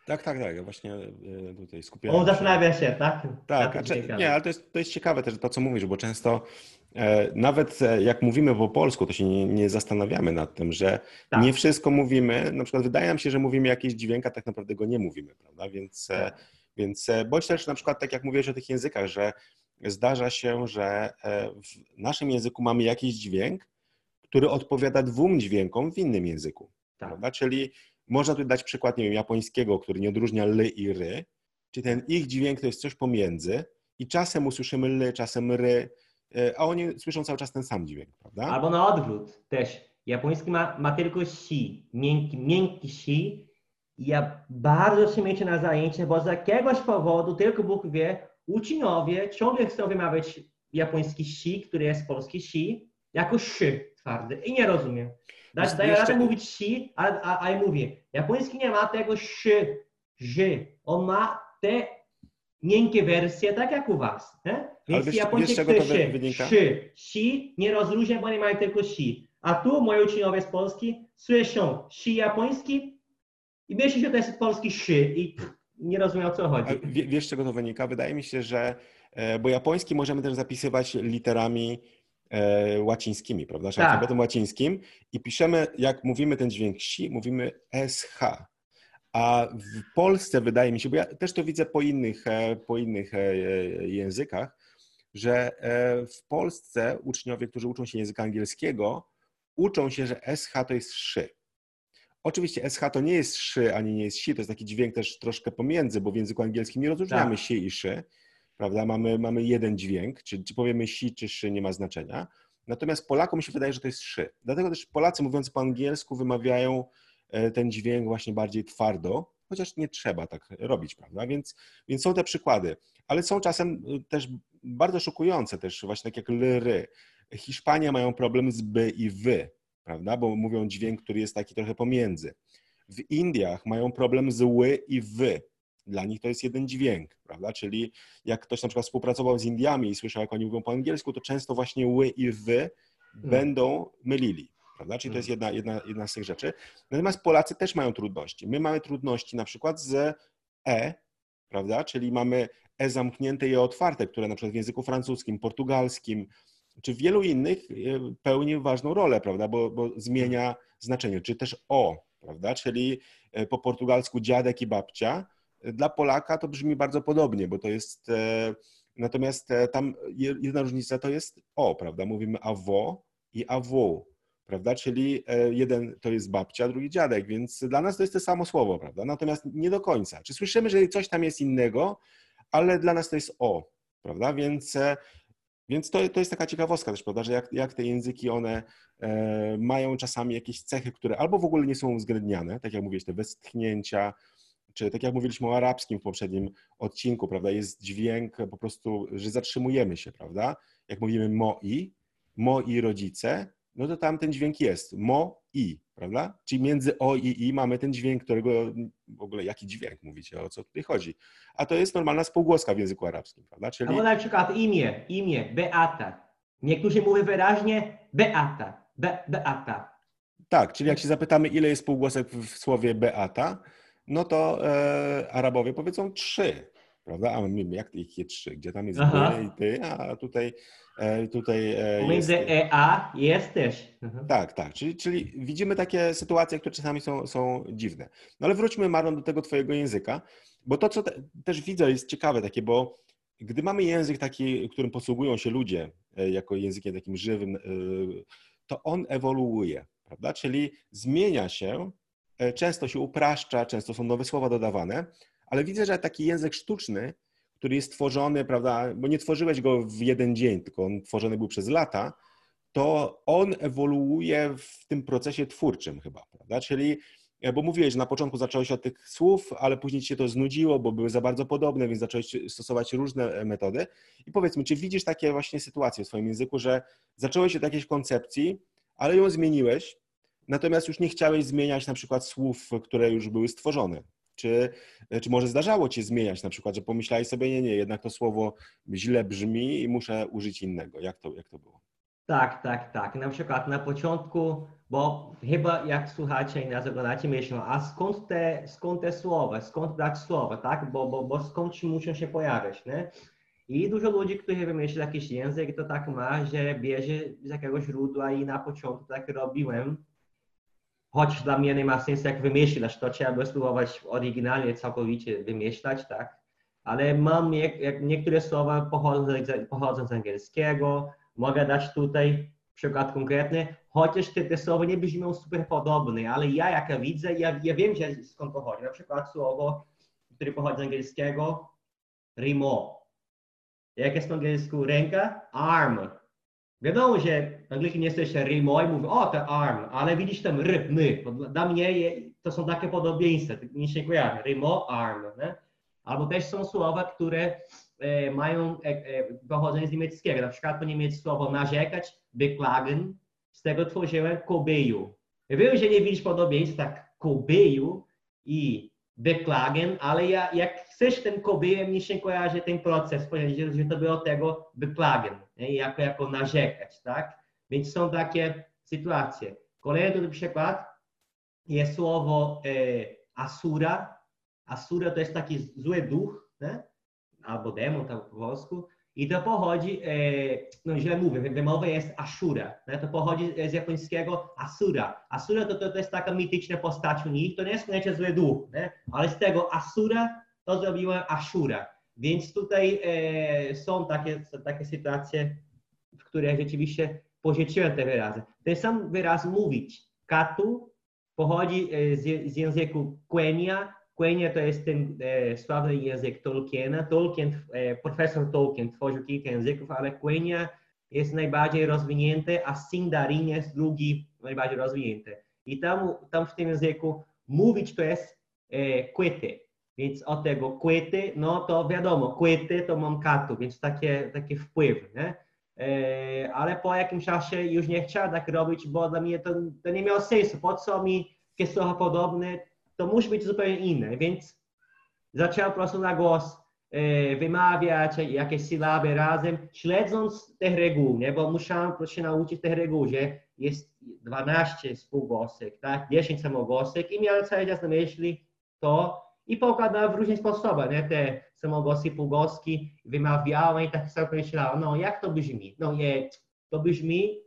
Tak, tak, tak. Ja właśnie e, tutaj skupiam On zastanawia się, tak? Tak, a czy, nie, ale to jest, to jest ciekawe też to, co mówisz, bo często e, nawet e, jak mówimy po polsku, to się nie, nie zastanawiamy nad tym, że tak. nie wszystko mówimy. Na przykład wydaje nam się, że mówimy jakiś dźwięk, a tak naprawdę go nie mówimy, prawda? Więc, e, tak. więc e, bądź też na przykład tak jak mówiłeś o tych językach, że zdarza się, że e, w naszym języku mamy jakiś dźwięk, który odpowiada dwóm dźwiękom w innym języku. Tak. Prawda? Czyli można tu dać przykład, nie wiem, japońskiego, który nie odróżnia ly i ry, czy ten ich dźwięk to jest coś pomiędzy i czasem usłyszymy ly, czasem ry, e, a oni słyszą cały czas ten sam dźwięk, prawda? Albo na odwrót też. Japoński ma, ma tylko si, miękki, miękki si. Ja bardzo się mierzę na zajęcia, bo z jakiegoś powodu, tylko Bóg wie, uczniowie ciągle chcą wymawiać japoński si, który jest polski si, jako szy twardy i nie rozumiem. Daję daje radę mówić si, a, a, a ja mówię, japoński nie ma tego szy, ży. On ma te miękkie wersje, tak jak u was. Nie? Więc wiesz, japończyk to szy, wynika? szy, si, nie rozróżnia, bo nie mają tylko si. A tu moi uczniowie z Polski słyszą si japoński i myślą, że to jest polski szy i nie rozumiem o co chodzi. Wiesz, czego to wynika? Wydaje mi się, że, e, bo japoński możemy też zapisywać literami e, łacińskimi, prawda? Tak. Alfabetem łacińskim i piszemy, jak mówimy ten dźwięk si, mówimy sh. A w Polsce wydaje mi się, bo ja też to widzę po innych, e, po innych e, językach, że w Polsce uczniowie, którzy uczą się języka angielskiego, uczą się, że sh to jest szy. Oczywiście SH to nie jest szy, ani nie jest si, to jest taki dźwięk też troszkę pomiędzy, bo w języku angielskim nie rozróżniamy tak. si i szy, prawda? Mamy, mamy jeden dźwięk, czy, czy powiemy si, czy szy, nie ma znaczenia. Natomiast Polakom się wydaje, że to jest szy. Dlatego też Polacy mówiąc po angielsku wymawiają e, ten dźwięk właśnie bardziej twardo, chociaż nie trzeba tak robić, prawda? Więc, więc są te przykłady, ale są czasem e, też bardzo szokujące też, właśnie tak jak lyry. Hiszpania mają problem z by i wy, prawda? Bo mówią dźwięk, który jest taki trochę pomiędzy. W Indiach mają problem z ły i wy. Dla nich to jest jeden dźwięk, prawda? Czyli jak ktoś na przykład współpracował z Indiami i słyszał, jak oni mówią po angielsku, to często właśnie ły i wy hmm. będą mylili. Prawda? Czyli to jest hmm. jedna, jedna, jedna z tych rzeczy. Natomiast Polacy też mają trudności. My mamy trudności na przykład z e, prawda? Czyli mamy e zamknięte i e otwarte, które na przykład w języku francuskim, portugalskim, czy wielu innych e, pełni ważną rolę, prawda, bo, bo zmienia znaczenie, czy też o, prawda, czyli e, po portugalsku dziadek i babcia. Dla Polaka to brzmi bardzo podobnie, bo to jest, e, natomiast tam jedna różnica to jest o, prawda, mówimy awo i awo, prawda, czyli jeden to jest babcia, drugi dziadek, więc dla nas to jest to samo słowo, prawda, natomiast nie do końca. Czy słyszymy, że coś tam jest innego, ale dla nas to jest o, prawda, więc więc to, to jest taka ciekawostka też, prawda, że jak, jak te języki, one e, mają czasami jakieś cechy, które albo w ogóle nie są uwzględniane, tak jak mówisz, te westchnięcia, czy tak jak mówiliśmy o arabskim w poprzednim odcinku, prawda, jest dźwięk po prostu, że zatrzymujemy się, prawda, jak mówimy moi, moi rodzice, no to tam ten dźwięk jest, mo, i, prawda? Czyli między o i i mamy ten dźwięk, którego w ogóle jaki dźwięk mówicie, o co tutaj chodzi. A to jest normalna spółgłoska w języku arabskim, prawda? Czyli... Albo na przykład imię, imię, Beata. Niektórzy mówią wyraźnie Beata, Be, Beata. Tak, czyli jak się zapytamy, ile jest spółgłosek w słowie Beata, no to e, Arabowie powiedzą trzy, prawda? A my jak ich trzy, gdzie tam jest Aha. i ty, a tutaj, e, tutaj e, Pomiędzy jest... E, a jest też. Mhm. Tak, tak, czyli, czyli widzimy takie sytuacje, które czasami są, są dziwne. No ale wróćmy Marlon do tego twojego języka, bo to, co te, też widzę jest ciekawe takie, bo gdy mamy język taki, którym posługują się ludzie jako językiem takim żywym, to on ewoluuje, prawda? Czyli zmienia się, często się upraszcza, często są nowe słowa dodawane, ale widzę, że taki język sztuczny, który jest tworzony, prawda, bo nie tworzyłeś go w jeden dzień, tylko on tworzony był przez lata, to on ewoluuje w tym procesie twórczym chyba, prawda? Czyli, e, bo mówiłeś, że na początku zacząłeś od tych słów, ale później ci się to znudziło, bo były za bardzo podobne, więc zacząłeś stosować różne e, metody. I powiedz mi, czy widzisz takie właśnie sytuacje w swoim języku, że zacząłeś od jakiejś koncepcji, ale ją zmieniłeś, natomiast już nie chciałeś zmieniać na przykład słów, które już były stworzone. Czy, czy może zdarzało Ci zmieniać na przykład, że pomyślałeś sobie, nie, nie, jednak to słowo źle brzmi i muszę użyć innego. Jak to, jak to było? Tak, tak, tak. Na przykład na początku, bo chyba jak słuchacie i nas oglądacie, myślą, a skąd te, skąd te słowa, skąd dać słowa, tak? Bo, bo, bo skąd muszą się pojawiać, nie? I dużo ludzi, którzy wymyślili jakiś język, to tak ma, że bierze z jakiegoś źródła i na początku tak robiłem choć dla mnie nie ma sensu jak wymyślać, to trzeba by spróbować oryginalnie całkowicie wymyślać, tak? Ale mam jak niektóre słowa pochodzą, pochodzą z angielskiego, mogę dać tutaj przykład konkretny, chociaż te, te słowa nie brzmią super podobne, ale ja jak ja widzę, ja, ja wiem, że skąd pochodzi. Na przykład słowo, które pochodzi z angielskiego, rimo. Jak jest po angielsku ręka? Arm. Wiadomo, że Angliki nie jesteście rimo i mówią, o, to arm, ale widzisz tam r, my. Dla mnie to są takie podobieństwa, nie się kojarzy. Rimo, arm. Nie? Albo też są słowa, które e, mają e, e, pochodzenie z niemieckiego. Na przykład po niemiecku słowo narzekać, beklagen, z tego tworzyłem kobeju. Ja wiem, że nie widzisz podobieństwa, tak kobeju i beklagen, ale ja, jak chcesz ten kobeju, mi się kojarzy ten proces, że to było tego beklagen jako, jako narzekać, tak? Więc są takie sytuacje. Kolejny przykład jest słowo e, asura. Asura to jest taki zły duch, nie? albo demon tak po polsku. I to pochodzi, e, no źle mówię, wymowa jest Ashura. Nie? To pochodzi z japońskiego Asura. Asura to, to, to jest taka mityczna postać u nich, to nie jest koniecznie zły duch, nie? ale z tego Asura to zrobiła Ashura. Więc tutaj e, są takie, takie sytuacje, w których rzeczywiście porzuciłem te wyrazy. Ten sam wyraz mówić, katu, pochodzi e, z, z języku Quenya. Quenya to jest ten e, sławny język Tolkiena. Tolkien, e, profesor Tolkien tworzył kilka języków, ale Quenya jest najbardziej rozwinięty, a Sindarin jest drugi najbardziej rozwinięty. I tam, tam w tym języku mówić to jest e, kwety. Więc od tego kwety, no to wiadomo, kwety to mam katu, więc takie, takie wpływ, nie? E, ale po jakimś czasie już nie chciałem tak robić, bo dla mnie to, to nie miało sensu. Po co mi jakieś słowa podobne, to musi być zupełnie inne, więc zacząłem po prostu na głos e, wymawiać jakieś sylaby razem, śledząc te reguły, nie? bo musiałem się nauczyć tych reguł, że jest 12 spółgłosek, tak? 10 samogłosek i miałem cały czas na myśli to i pokładałem w różne sposoby, nie? te samogłoski, półgłoski, wymawiałem i tak sobie myślałem, no jak to brzmi? No nie, to brzmi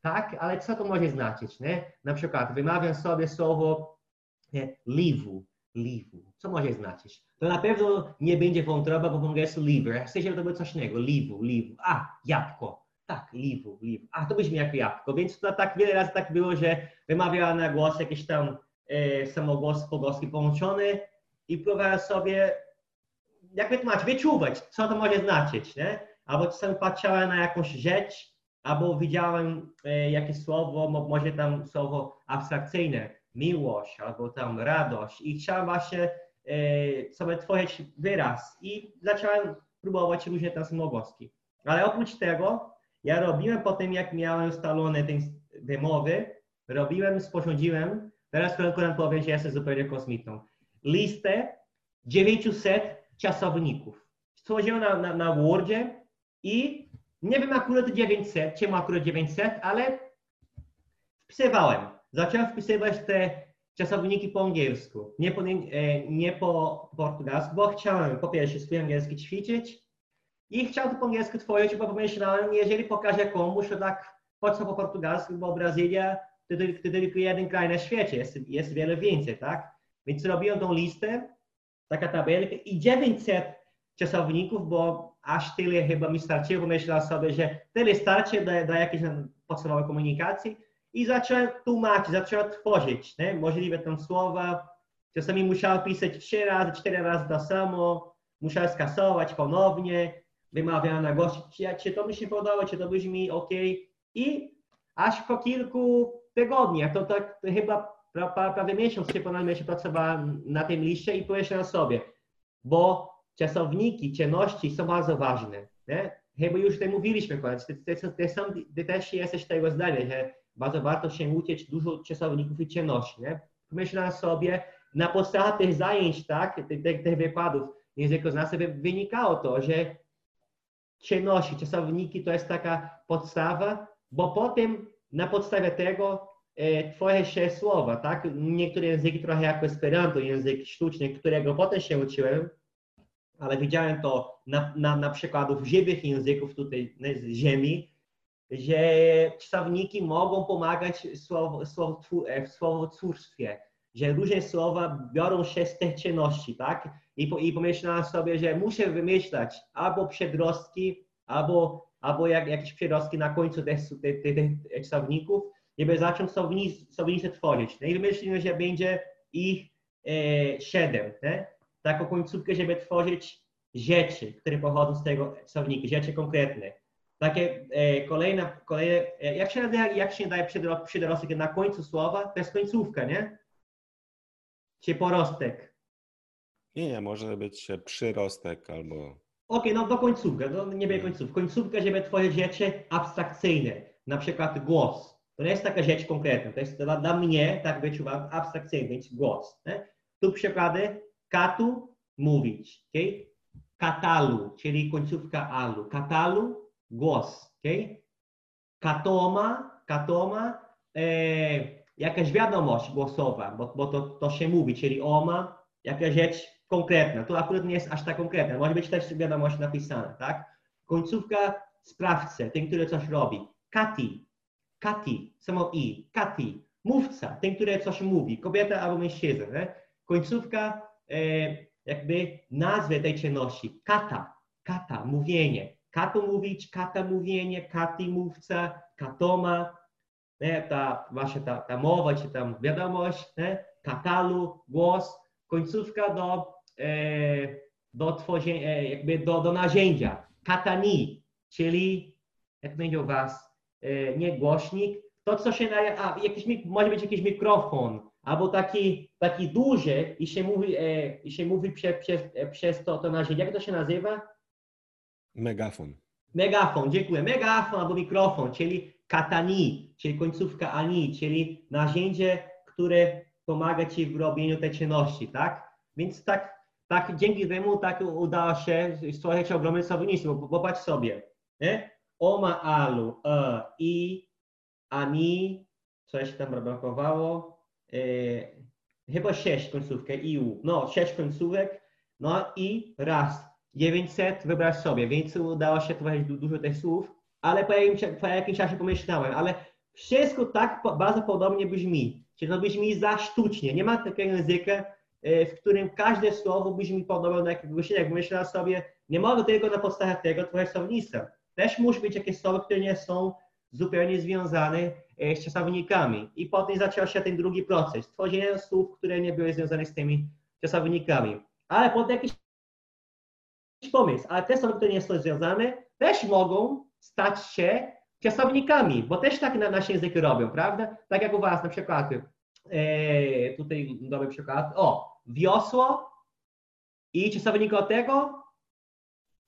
tak, ale co to może znaczyć, nie? Na przykład wymawiam sobie słowo nie, liwu, liwu. Co może znaczyć? To na pewno nie będzie wątroba, bo po angielsku liver. Chcę, żeby to było coś innego. Liwu, liwu. A, jabłko. Tak, liwu, liwu. A, to brzmi jak jabłko. Więc to tak wiele razy tak było, że wymawiałem na głos jakiś tam e, samogłos pogłoski połączony i próbowałem sobie jak wytłumaczyć, wyczuwać, co to może znaczyć, nie? Albo czasem patrzyłem na jakąś rzecz, albo widziałem e, jakieś słowo, może tam słowo abstrakcyjne, miłość, albo tam radość i chciałem właśnie e, sobie tworzyć wyraz i zacząłem próbować różne tam samogłoski. Ale oprócz tego, ja robiłem po tym, jak miałem ustalone te, te mowy, robiłem, sporządziłem, teraz kolega powiem, że jestem zupełnie kosmitą, listę 900 czasowników. Stworzyłem na, na, na Wordzie i nie wiem akurat 900, czemu akurat 900, ale wpisywałem. Zacząłem wpisywać te czasowniki po angielsku, nie po, nie po portugalsku, bo chciałem po pierwsze swój angielski ćwiczyć i chciałem to po angielsku tworzyć, bo pomyślałem, jeżeli pokażę komuś, to tak po co po portugalsku, bo Brazylia to, to, to tylko jeden kraj na świecie, jest, jest wiele więcej, tak? Więc zrobiłem tą listę, taka tabelka i 900 czasowników, bo aż tyle chyba mi starczyło, myślałem sobie, że tyle starczy do, do jakiejś podstawowej komunikacji i zacząłem tłumaczyć, zacząłem tworzyć, nie? możliwe tam słowa, czasami musiałem pisać trzy razy, cztery razy to samo, musiałem skasować ponownie, wymawiałem na głos, czy, czy to mi się podoba, czy to brzmi ok i aż po kilku tygodniach, to tak to chyba prawie miesiąc się ponad miesiąc pracowałem na tym liście i pomyślałem sobie, bo czasowniki, cienności są bardzo ważne. Nie? Chyba już tutaj mówiliśmy, koniec. Ty, ty, ty, ty, też jesteś tego zdania, że bardzo warto się uczyć dużo czasowników i cienności. Nie? Pomyślałem sobie, na podstawie tych zajęć, tak, tych, tych, tych wykładów językoznawstwa wynikało to, że cienności, czasowniki to jest taka podstawa, bo potem na podstawie tego twoje się słowa, tak? Niektóre języki trochę jak Esperanto, język sztuczny, którego potem się uczyłem, ale widziałem to na, na, na przykładów żywych języków tutaj z ziemi, że czasowniki mogą pomagać słow, słow, w słowotwórstwie, że różne słowa biorą się z tych czynności, tak? I, I pomyślałem sobie, że muszę wymyślać albo przedrostki, albo, albo jak, jakieś przedrostki na końcu tych, tych, tych, tych czasowników, żeby zacząć słownictwo tworzyć. No i wymyśliłem, że będzie ich e, siedem, taką końcówkę, żeby tworzyć rzeczy, które pochodzą z tego czasownika, rzeczy konkretne. Takie e, kolejne, kolejne e, jak się nadaje, jak się daje przedrostek na końcu słowa? To jest końcówka, nie? Czy porostek? Nie, nie, może być przyrostek albo... Okej, okay, no do końcówka, no nie będzie końcówka. Końcówka, żeby tworzyć rzeczy abstrakcyjne, na przykład głos. To nie jest taka rzecz konkretna, to jest dla, dla mnie, tak wyczuwam, abstrakcyjny, więc głos. Nie? Tu przykłady, katu, mówić, okay? Katalu, czyli końcówka alu. Katalu, głos, okay? Katoma, katoma, e, jakaś wiadomość głosowa, bo, bo to, to się mówi, czyli oma, jakaś rzecz konkretna. To akurat nie jest aż tak konkretna, może być też wiadomość napisana, tak? Końcówka sprawcę, ten, który coś robi. Kati, Kati, samo i, Kati, mówca, ten, który coś mówi, kobieta albo mężczyzna. Nie? Końcówka e, jakby nazwę tej czynności. Kata, kata, mówienie. Kato mówić, kata mówienie, kati mówca, katoma, nie? ta właśnie ta, ta mowa, czy tam wiadomość, nie? katalu, głos, końcówka do, e, do tworzenia, e, jakby do, do narzędzia. Katani, czyli jak będzie u was, nie głośnik, to co się, na, a, jakiś, może być jakiś mikrofon, albo taki, taki duży i się mówi, e, i się mówi prze, przez, e, przez to, to narzędzie. Jak to się nazywa? Megafon. Megafon, dziękuję. Megafon albo mikrofon, czyli katani, czyli końcówka ani, czyli narzędzie, które pomaga Ci w robieniu tej czynności, tak? Więc tak, tak dzięki temu tak udało się stworzyć ogromne słownictwo, bo popatrz sobie, nie? Oma alu, e, i, ani, coś tam brakowało, e, chyba sześć końcówkę iu, no sześć końcówek, no i raz, 900 wybrać sobie, więc udało się tworzyć dużo tych słów, ale po jakimś, po jakimś czasie pomyślałem, ale wszystko tak bardzo podobnie brzmi, czyli to brzmi za sztucznie, nie ma takiego języka, e, w którym każde słowo brzmi podobnie do jakiegoś innego. Myślałem sobie, nie mogę tylko na podstawie tego tworzyć słownictwa. Też musi być jakieś słowa, które nie są zupełnie związane e, z czasownikami. I potem zaczął się ten drugi proces, tworzenie słów, które nie były związane z tymi czasownikami. Ale potem jakiś pomysł, ale te słowa, które nie są związane, też mogą stać się czasownikami, bo też tak na nasze języki robią, prawda? Tak jak u was na przykład, e, tutaj dobry przykład, o, wiosło i czasownik od tego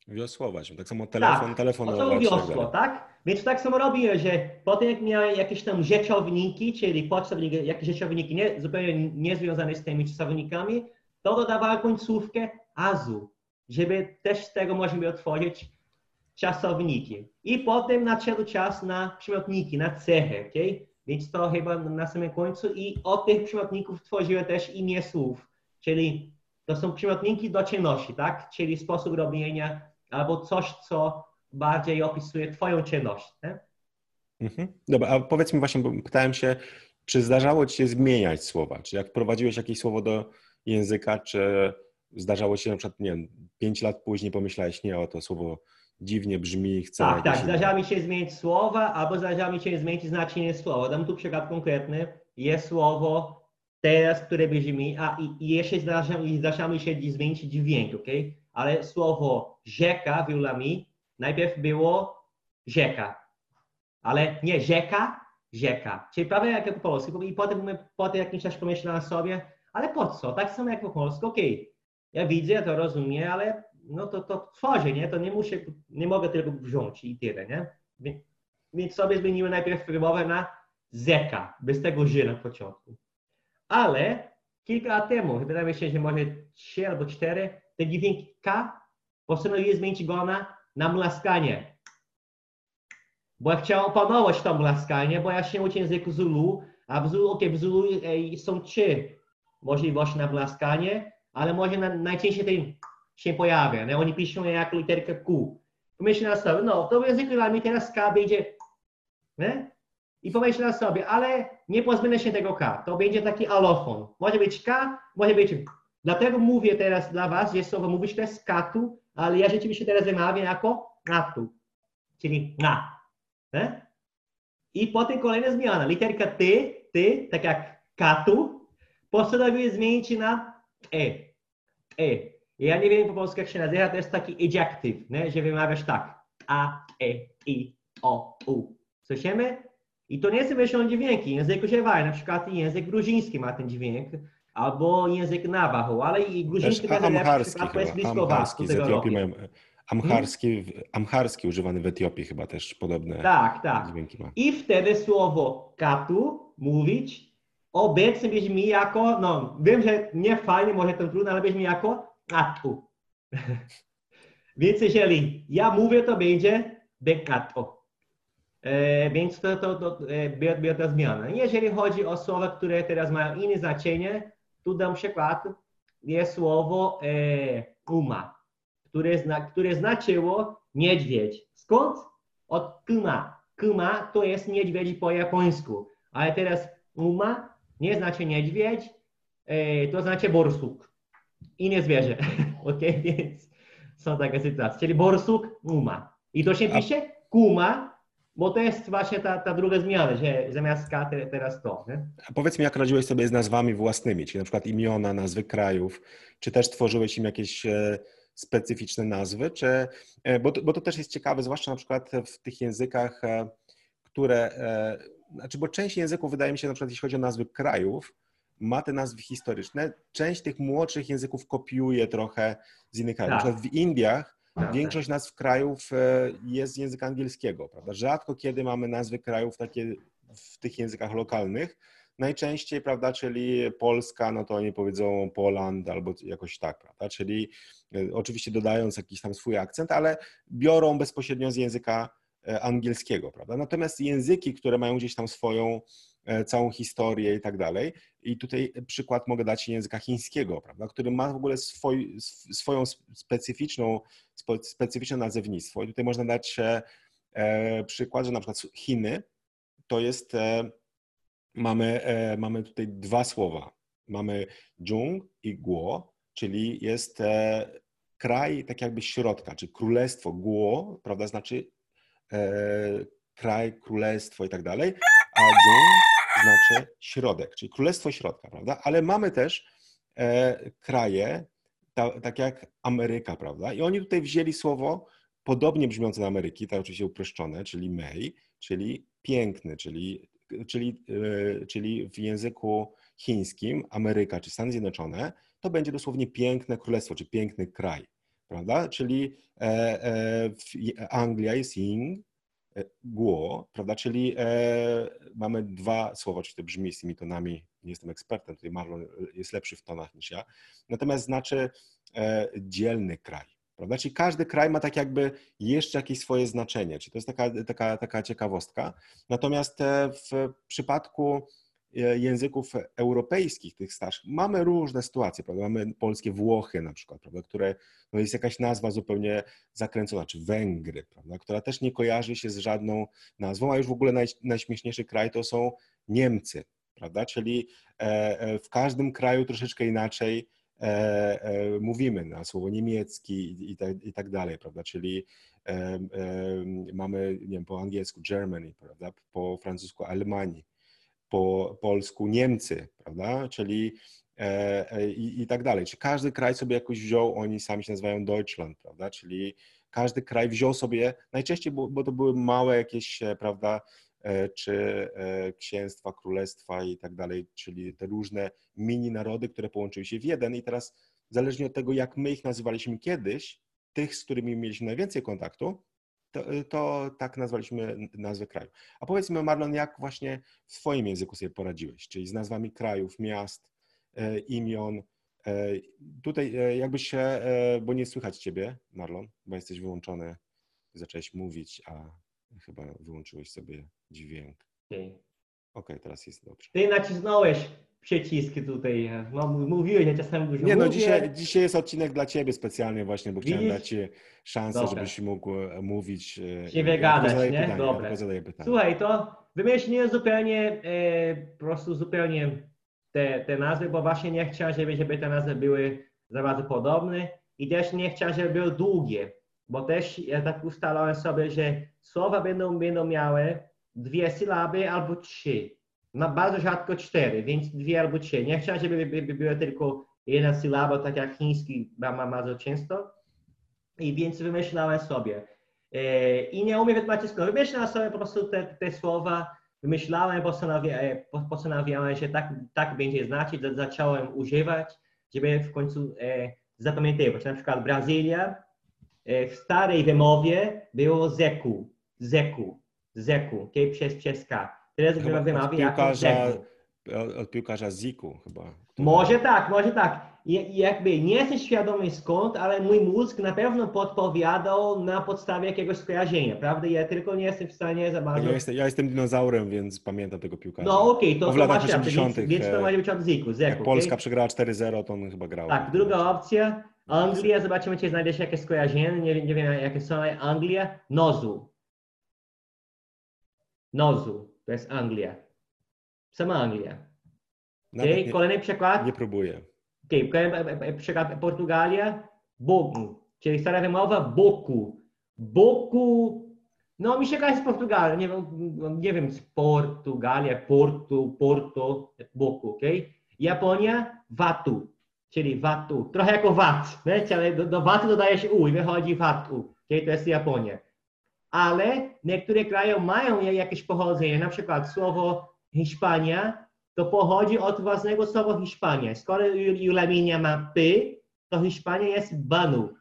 Wiosłować, tak samo telefon, tak, telefonować. Tak, wiosło, tak? Więc tak samo robię, że potem jak miałem jakieś tam rzeczowniki, czyli podstawniki, jakieś rzeczowniki nie, zupełnie niezwiązane z tymi czasownikami, to dodawałem końcówkę azu, żeby też z tego można by otworzyć czasowniki. I potem nadszedł czas na przymiotniki, na cechy, okay? więc to chyba na samym końcu i od tych przymiotników tworzyły też imię słów, czyli to są przymiotniki do czynności, tak? Czyli sposób robienia albo coś, co bardziej opisuje twoją czynność. Nie? Mhm. Dobra, a powiedz mi właśnie, bo pytałem się, czy zdarzało ci się zmieniać słowa? Czy jak prowadziłeś jakieś słowo do języka, czy zdarzało ci się na przykład, nie wiem, pięć lat później pomyślałeś, nie, o to słowo dziwnie brzmi, chcę... Tak, tak, inne. zdarzało mi się zmienić słowa, albo zdarzało mi się zmienić znaczenie słowa. Dam tu przykład konkretny. Jest słowo teraz, które brzmi, a i, i jeszcze zdarza, zdarza mi się zmienić dźwięk, ok? Ale słowo rzeka w mi najpierw było rzeka, ale nie rzeka, rzeka. Czyli prawie jak po polsku. I potem, potem jakimś czasie pomyślałem sobie, ale po co? Tak samo jak po polsku, ok. Ja widzę, to rozumiem, ale no to, to tworzę, nie? To nie muszę, nie mogę tylko wziąć i tyle, nie? Więc sobie zmieniłem najpierw wymowę na zeka, bez tego ży na początku. Ale kilka lat temu, wydaje mi się, że może trzy albo cztery, ten dźwięk K postanowiłem zmienić go na, na mlaskanie. Bo ja chciałem opanować to mlaskanie, bo ja się uczę języku Zulu, a w Zulu, okay, w Zulu są trzy możliwości na mlaskanie, ale może na, najczęściej ten się pojawia, nie? Oni piszą jako literkę Q. Pomyśl sobie, no to w języku dla mnie teraz K będzie, nie? I pomyśl sobie, ale nie pozbędę się tego K. To będzie taki alofon. Może być K, może być... Dlatego mówię teraz dla was, że słowo mówić to jest katu, ale ja rzeczywiście teraz wymawiam jako natu, czyli na. Nie? I potem kolejna zmiana. Literka T, T, tak jak katu, postanowiłem zmienić na E. E. Ja nie wiem po polsku jak się nazywa, to jest taki ejective, nie? że wymawiasz tak. A, E, I, O, U. Słyszymy? I to nie są wymyślone dźwięki. Język używają, na przykład język gruziński ma ten dźwięk, albo język Navajo, ale i gruziński Też amharski jest blisko amharski, mają, amharski, hmm? amharski używany w Etiopii chyba też podobne tak, tak. dźwięki ma. I wtedy słowo katu mówić obecnie brzmi jako, no wiem, że nie fajnie, może to trudno, ale brzmi jako Atu. [LAUGHS] Więc jeżeli ja mówię, to będzie dekato. E, więc to, to, to e, była ta zmiana. Jeżeli chodzi o słowa, które teraz mają inne znaczenie, tu dam przykład. Jest słowo e, uma, które, zna, które znaczyło niedźwiedź. Skąd? Od kuma. Kuma to jest niedźwiedź po japońsku. Ale teraz uma nie znaczy niedźwiedź, e, to znaczy borsuk inne zwierzę. [LAUGHS] ok, więc są takie sytuacje. Czyli borsuk, uma. I to się pisze kuma, bo to jest właśnie ta, ta druga zmiana, że zamiast K teraz to. Nie? A powiedz mi, jak radziłeś sobie z nazwami własnymi, czyli na przykład imiona, nazwy krajów, czy też tworzyłeś im jakieś e, specyficzne nazwy, czy, e, bo, to, bo to też jest ciekawe, zwłaszcza na przykład w tych językach, e, które, znaczy, bo część języków wydaje mi się, na przykład jeśli chodzi o nazwy krajów, ma te nazwy historyczne. Część tych młodszych języków kopiuje trochę z innych krajów. Tak. Na przykład w Indiach większość nazw krajów e, jest z języka angielskiego, prawda? Rzadko kiedy mamy nazwy krajów takie w tych językach lokalnych. Najczęściej, prawda, czyli Polska, no to oni powiedzą Poland albo jakoś tak, prawda? Czyli e, oczywiście dodając jakiś tam swój akcent, ale biorą bezpośrednio z języka e, angielskiego, prawda? Natomiast języki, które mają gdzieś tam swoją całą historię i tak dalej. I tutaj przykład mogę dać języka chińskiego, prawda, który ma w ogóle swój, swoją specyficzną, specyficzne nazewnictwo. I tutaj można dać e, przykład, że na przykład Chiny to jest, e, mamy, mamy tutaj dwa słowa. Mamy Zhong i Guo, czyli jest kraj tak jakby środka, czy królestwo Guo, prawda, znaczy kraj, królestwo i tak dalej, a Zhong znaczy środek, czyli królestwo środka, prawda? Ale mamy też e, kraje, ta, tak jak Ameryka, prawda? I oni tutaj wzięli słowo podobnie brzmiące na Ameryki, tak oczywiście uproszczone, czyli May, czyli piękny, czyli, czyli, e, czyli w języku chińskim Ameryka czy Stany Zjednoczone to będzie dosłownie piękne królestwo, czy piękny kraj, prawda? Czyli e, e, Anglia jest Ying, guo, prawda? Czyli e, mamy dwa słowa, czy to brzmi z tymi tonami, nie jestem ekspertem, tutaj Marlon jest lepszy w tonach niż ja, natomiast znaczy e, dzielny kraj, Prawda? Czyli każdy kraj ma tak jakby jeszcze jakieś swoje znaczenie. Czyli to jest taka, taka, taka ciekawostka. Natomiast e, w przypadku e, języków europejskich, tych starszych, mamy różne sytuacje, prawda? Mamy polskie Włochy na przykład, prawda? które no jest jakaś nazwa zupełnie zakręcona, czy Węgry, prawda? która też nie kojarzy się z żadną nazwą, a już w ogóle naj, najśmieszniejszy kraj to są Niemcy, prawda? Czyli e, w każdym kraju troszeczkę inaczej E, e, mówimy na słowo niemiecki i, tak, i tak dalej, prawda? Czyli e, mamy, nie wiem, po angielsku Germany, prawda? Po francusku Alemanii, po polsku Niemcy, prawda? Czyli i, i tak dalej. Czy każdy kraj sobie jakoś wziął, oni sami się nazywają Deutschland, prawda? Czyli każdy kraj wziął sobie, najczęściej, bo, bo to były małe jakieś, prawda, E, czy e, księstwa, królestwa i tak dalej, czyli te różne mini narody, które połączyły się w jeden i teraz zależnie od tego, jak my ich nazywaliśmy kiedyś, tych, z którymi mieliśmy najwięcej kontaktu, to, e, to, tak nazwaliśmy nazwę kraju. A powiedzmy, Marlon, jak właśnie w swoim języku sobie poradziłeś, czyli z nazwami krajów, miast, imion. Tutaj jakbyś się, bo nie słychać ciebie, Marlon, bo jesteś wyłączony, zacząłeś mówić, a Chyba wyłączyłeś sobie dźwięk. Okej, okay. okay, teraz jest dobrze. Ty nacisnąłeś przyciski tutaj. No, mówiłeś, ja czasami dużo Nie, no dzisiaj, dzisiaj jest odcinek dla Ciebie specjalnie właśnie, bo Widzisz? chciałem dać Ci szansę, Dobra. żebyś mógł e, mówić. E, się wygadać, nie? Pytanie, Dobra. Ja Słuchaj, to wymyśliłem zupełnie, e, po prostu zupełnie te, te nazwy, bo właśnie nie chciałem, żeby, żeby te nazwy były za bardzo podobne i też nie chciałem, żeby były długie bo też ja tak ustalałem sobie, że słowa będą, będą miały dwie sylaby albo trzy. Ma bardzo rzadko cztery, więc dwie albo trzy. Nie chciałem, żeby by, by była tylko jedna sylaba, tak jak chiński ma bardzo często. I więc wymyślałem sobie. E, I nie umiem wytłumaczyć skąd. Wymyślałem sobie po prostu te, te słowa, wymyślałem, postanawiałem, postanawiałem że tak, tak będzie znaczyć, zacząłem używać, żeby w końcu e, zapamiętywać. Na przykład Brazylia E, w starej wymowie było zeku, zeku, zeku, okay? przez, przez K. Teraz chyba wymawia jako zeku. Od piłkarza Ziku chyba. Może tak, może tak. I, jakby nie jestem świadomy skąd, ale mój mózg na pewno podpowiadał na podstawie jakiegoś skojarzenia, prawda? Ja tylko nie jestem w stanie za bardzo... Ja jestem, ja jestem dinozaurem, więc pamiętam tego piłkarza. No okej, okay, to, to w latach 80 więc, więc to może być od Ziku, Zeku. Jak Polska okay? przegrała 4-0, to on chyba grał. Tak, druga opcja Anglia, zobaczymy, czy znajdzie się jakieś skojarzenie. Nie, nie wiem, jakie są. Anglia, Nozu. Nozu, to jest Anglia. Sama Anglia. Okay. Kolejny przykład. Nie próbuję. Okay. Kolejny przykład Portugalia, Bogu, czyli stara wymowa Boku. Boku, no mi się kojarzy z Portugalii, nie wiem, nie wiem, z Portugalia, Porto, Porto, Boku, ok? Japonia, Watu czyli watu. Trochę jako wat, wiecie, ale do, do watu dodaje się u i wychodzi watu. Okay? To jest Japonia. Ale niektóre kraje mają jakieś pochodzenie, na przykład słowo Hiszpania to pochodzi od własnego słowa Hiszpania. Skoro Julaminia ma py, to Hiszpania jest banu.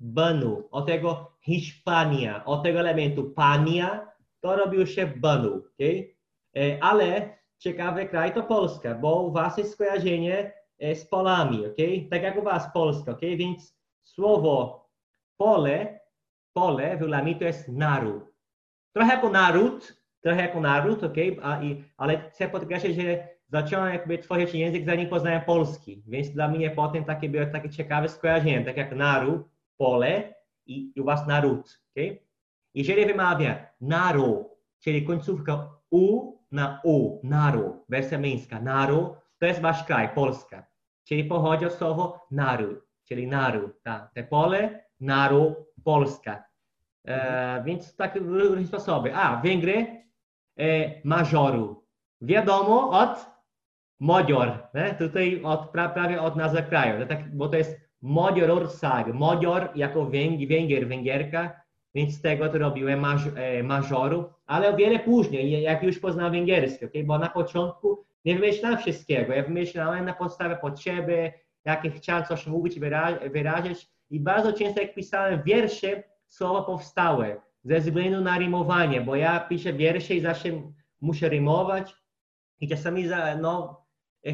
Banu. Od tego Hiszpania, od tego elementu pania, to robił się banu. Okay? E, ale ciekawy kraj to Polska, bo u was jest skojarzenie E, z polami, ok? Tak jak u Was Polska, ok? Więc słowo pole, pole w Ulami to jest naród. Trochę jako naród, trochę jako naród, ok? A, i, ale chcę podkreślić, że zacząłem jakby tworzyć język zanim poznałem polski, więc dla mnie potem takie było takie ciekawe skojarzenie, tak jak naród, pole i, i u Was naród, ok? Jeżeli wymawia naród, czyli końcówka u na u, naród, wersja męska, naród, to jest Wasz kraj, Polska czyli pochodzi od słowa naród, czyli naród, tak. Te pole, naród, Polska. E, mhm. Więc tak różne sposoby. A, Węgry, e, majoru. Wiadomo od Modior, ne? tutaj od, pra, prawie od nazwy kraju, tak, bo to jest Modiororság, Modior jako Węg, Węgier, Węgierka, więc z tego to robiłem maj, e, majoru, ale o wiele później, jak już poznałem węgierski, okay? bo na początku nie wymyślałem wszystkiego. Ja wymyślałem na podstawie potrzeby, jakie chciałem coś mówić, wyrazić. I bardzo często, jak pisałem wiersze, słowa powstałe ze względu na rymowanie, bo ja piszę wiersze i zawsze muszę rymować. I czasami no,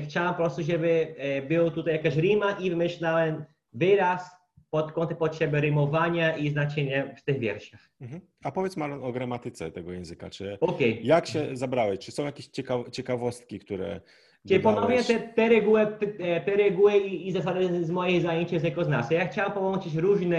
chciałem po prostu, żeby e, było tutaj jakaś rima i wymyślałem wyraz pod kątem potrzeby rymowania i znaczenia w tych wierszach. Mhm. A powiedz Marlon o gramatyce tego języka. Czy, okay. Jak się zabrałeś? Czy są jakieś ciekaw ciekawostki, które Czyli ponownie te, te, reguły, te, te reguły i, i zasady z mojej zajęcia językoznawstwa. Ja chciałem połączyć różne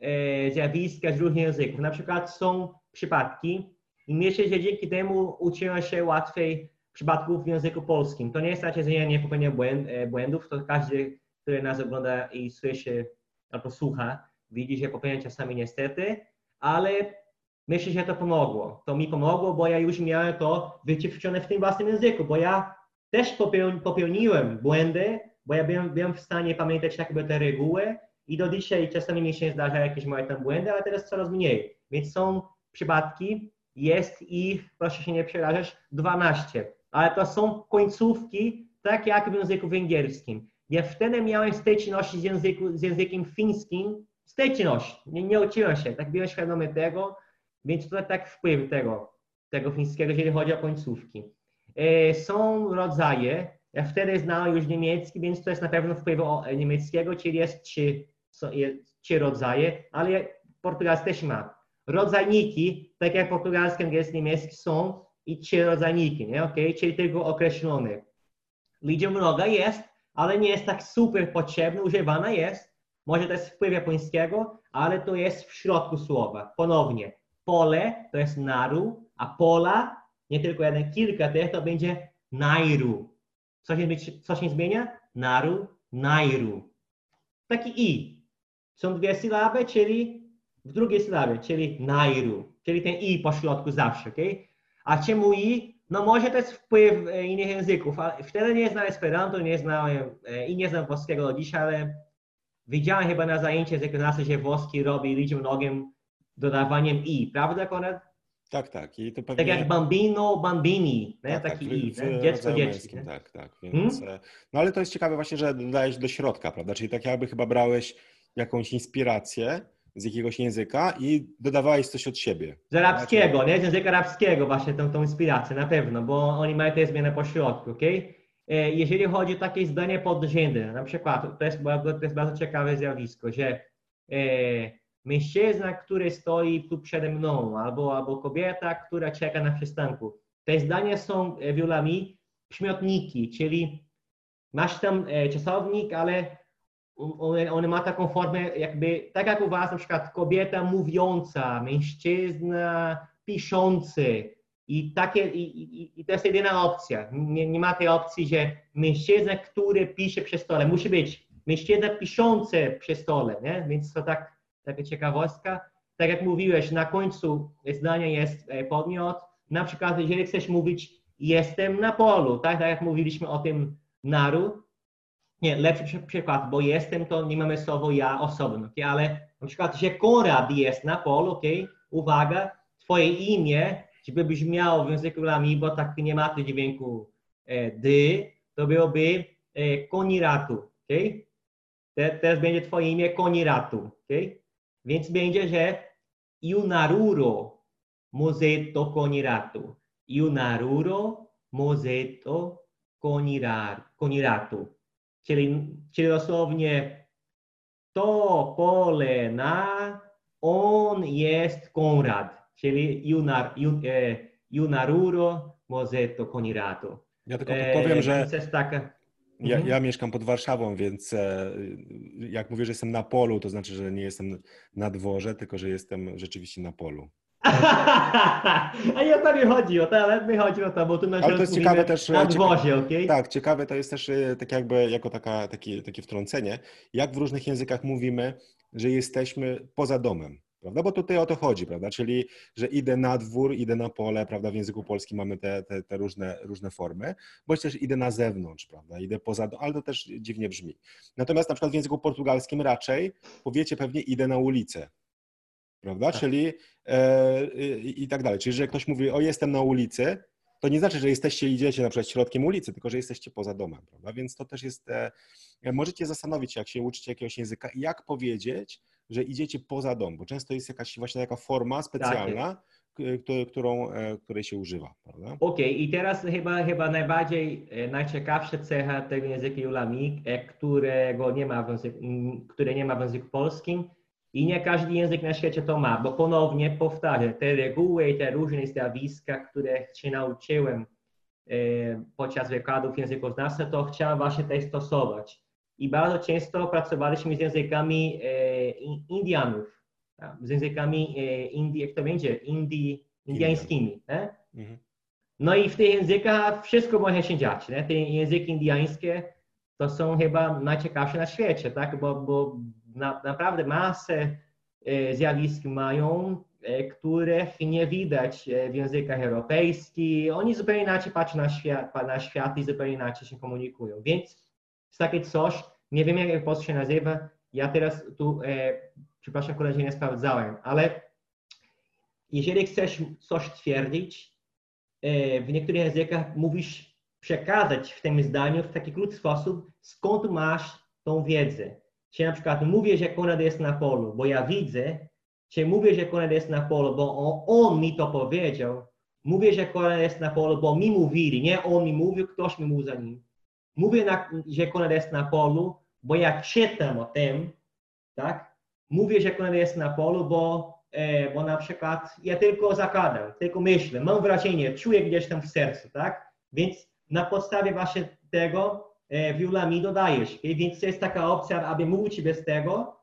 e, zjawiska z różnych języków. Na przykład są przypadki i myślę, że dzięki temu uczyłem się łatwiej przypadków w języku polskim. To nie znaczy, że ja nie popełniam błęd, e, błędów, to każdy, który nas ogląda i słyszy albo słucha, widzi, że popełniam czasami niestety, ale myślę, że to pomogło. To mi pomogło, bo ja już miałem to wyćwiczone w tym własnym języku, bo ja też popełniłem błędy, bo ja byłem, byłem w stanie pamiętać jakby te reguły i do dzisiaj czasami mi się zdarza jakieś moje tam błędy, ale teraz coraz mniej. Więc są przypadki, jest ich, proszę się nie przerażać, 12. Ale to są końcówki, tak jak w języku węgierskim. Ja wtedy miałem styczność z, języku, z językiem fińskim, styczność, nie, nie uczyłem się, tak byłem świadomy tego, więc to tak wpływ tego, tego fińskiego, jeżeli chodzi o końcówki. E, są rodzaje, ja wtedy znałem już niemiecki, więc to jest na pewno wpływ niemieckiego, czyli jest trzy, trzy rodzaje, ale portugalski też ma. Rodzajniki, tak jak portugalski, angielski, niemiecki są i trzy rodzajniki, nie? Okay? czyli tylko określone. Liczba mnoga jest, ale nie jest tak super potrzebna, używana jest. Może to jest wpływ japońskiego, ale to jest w środku słowa. Ponownie, pole to jest naru, a pola, nie tylko jeden, kilka tych, to będzie nairu. Co się, co się zmienia? Naru, nairu. Taki i. Są dwie sylaby, czyli w drugiej sylabie, czyli nairu. Czyli ten i po środku zawsze, ok? A czemu i? No może to jest wpływ e, innych języków, wtedy nie znałem Esperanto, nie znałem e, i nie znam włoskiego do dzisiaj, ale widziałem chyba na zajęciach z ekonomii, że włoski robi liczbę nogiem dodawaniem i, prawda Konrad? Tak, tak. I to pewnie... Tak jak bambino, bambini, nie? Tak, taki tak, i, dziecko, dziecko. Tak, tak. Więc, hmm? No ale to jest ciekawe właśnie, że dodajesz do środka, prawda? Czyli tak jakby chyba brałeś jakąś inspirację, z jakiegoś języka i dodawałeś coś od siebie. Z arabskiego, nie? Z języka arabskiego właśnie tą, tą inspirację, na pewno, bo oni mają te zmiany po środku, ok? E, jeżeli chodzi o takie zdanie podrzędne, na przykład, to jest, to jest bardzo ciekawe zjawisko, że e, mężczyzna, który stoi tu przede mną, albo, albo kobieta, która czeka na przystanku. Te zdania są e, wiolami przymiotniki, czyli masz tam e, czasownik, ale on, on ma taką formę jakby, tak jak u was na przykład kobieta mówiąca, mężczyzna piszący i takie, i, i, i to jest jedyna opcja. Nie, nie ma tej opcji, że mężczyzna, który pisze przy stole, musi być mężczyzna piszący przy stole, nie? Więc to tak, taka ciekawostka. Tak jak mówiłeś, na końcu zdania jest e, podmiot. Na przykład, jeżeli chcesz mówić jestem na polu, tak, tak jak mówiliśmy o tym naru, nie, lepszy przykład, bo jestem, to nie mamy słowo ja osobno, okay? ale na przykład, że Konrad jest na polu, okay? uwaga, twoje imię, żeby brzmiało w języku lami, bo tak nie ma tego dźwięku e, dy, to byłoby e, koniratu, okay? Te, teraz będzie twoje imię koniratu, okay? Więc będzie, że Iunaruro mozetto koniratu. Iunaruro mozetto koniratu czyli, czyli dosłownie to pole na, on jest Konrad, czyli Junar, e, Junaruro Mozetto Konirato. Ja tylko e, powiem, że ja, mhm. Ja, mieszkam pod Warszawą, więc e, jak mówię, że jestem na polu, to znaczy, że nie jestem na dworze, tylko że jestem rzeczywiście na polu. [LAUGHS] A nie o to mi chodzi, o to, ale mi chodzi o to, bo tu na Ale to jest ciekawe też. Na dworze, okay? Tak, ciekawe to jest też e, tak jakby jako taka, takie, takie wtrącenie, jak w różnych językach mówimy, że jesteśmy poza domem. Prawda? Bo tutaj o to chodzi, prawda? Czyli, że idę na dwór, idę na pole, prawda? W języku polskim mamy te, te, te różne, różne formy, bądź też idę na zewnątrz, prawda? Idę poza ale to też dziwnie brzmi. Natomiast na przykład w języku portugalskim raczej powiecie pewnie idę na ulicę, prawda? Tak. Czyli e, i, i tak dalej. Czyli, że ktoś mówi, o jestem na ulicy, to nie znaczy, że jesteście idziecie na przykład środkiem ulicy, tylko że jesteście poza domem, prawda? Więc to też jest, e, możecie zastanowić się, jak się uczycie jakiegoś języka, jak powiedzieć, że idziecie poza dom, bo często jest jakaś właśnie taka forma specjalna, tak którą, której się używa? Okej, okay. i teraz chyba, chyba najbardziej najciekawsza cecha tego języka Julami, którego nie ma w języku, które nie ma w języku polskim, i nie każdy język na świecie to ma, bo ponownie powtarzam, te reguły i te różne zjawiska, które się nauczyłem e, podczas wykładów językoznawstwa, to chciałem właśnie też stosować. I bardzo często pracowaliśmy z językami e, Indianów, z językami e, Indii, jak to będzie, Indii, indiańskimi. Mhm. No i w tych językach wszystko może się dziać. Nie? Te języki indiańskie to są chyba najciekawsze na świecie, tak? bo, bo na, naprawdę masę e, zjawisk mają, e, których nie widać e, w językach europejskich. Oni zupełnie inaczej patrzą na świat, na świat i zupełnie inaczej się komunikują. Więc jest takie coś, nie wiem jak po się nazywa, ja teraz tu, e, przepraszam koledzy, nie sprawdzałem, ale jeżeli chcesz coś twierdzić, e, w niektórych językach mówisz przekazać w tym zdaniu w taki krótki sposób, skąd masz tą wiedzę. Czy na przykład mówię, że Konrad jest na polu, bo ja widzę, czy mówię, że Konrad jest na polu, bo on, on mi to powiedział. Mówię, że Konrad jest na polu, bo mi mówili, nie on mi mówił, ktoś mi mówił za nim. Mówię, na, że Konrad jest na polu, bo ja czytam o tym, tak? Mówię, że Konrad jest na polu, bo, e, bo na przykład ja tylko zakładam, tylko myślę, mam wrażenie, czuję gdzieś tam w sercu, tak? Więc na podstawie właśnie tego e, mi dodajesz. Okay? Więc jest taka opcja, aby mówić bez tego,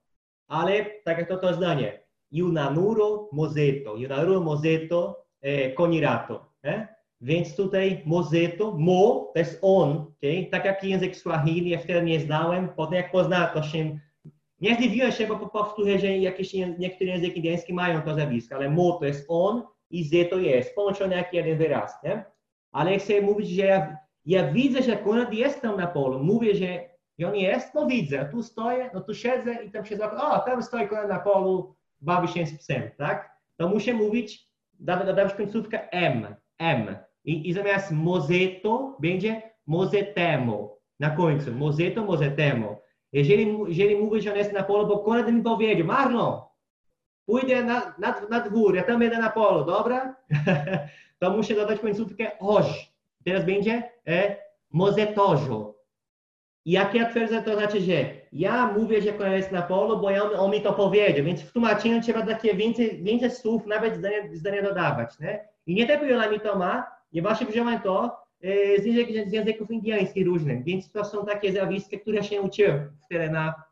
ale tak jak to to zdanie. Junanuro mozeto. Junanuro mozeto e, konirato. Eh? Więc tutaj mozeto, mo, to jest on. Okay? Tak jak język Swahili, ja wtedy nie znałem. Potem jak poznałem, to się nie zdziwiłem się, bo powtórzę, że jakieś niektóre języki indiańskie mają to zjawisko, ale mo to jest on i z to jest, połączone jak jeden wyraz. Nie? Ale chcę mówić, że ja ja widzę, że Konrad jest tam na polu. Mówię, że on jest, no widzę. Tu stoję, no tu siedzę i tam siedzę. O, tam stoi Konrad na polu, bawi się z psem, tak? To muszę mówić, dawać końcówkę M, M. I, i zamiast mozeto będzie mozetemo. Na końcu, mozeto, mozetemo. Jeżeli, jeżeli mówię, że on jest na polu, bo Konrad mi powiedział, Marlon, pójdę na, na, na dwór, ja tam jedę na polu, dobra? [LAUGHS] to muszę dodać końcówkę oż. Teraz będzie e, mozetorzu. I jak ja twierdzę, to znaczy, że ja mówię, że kolega jest na polu, bo on, on mi to powiedział, więc w tłumaczeniu trzeba takie więcej, więcej słów, nawet zdania, zdania dodawać. Nie? I nie tylko ona mi to ma, ja właśnie wziąłem to e, z, język, z języków indiańskich różnych, więc to są takie zjawiska, które się uczyłem wtedy na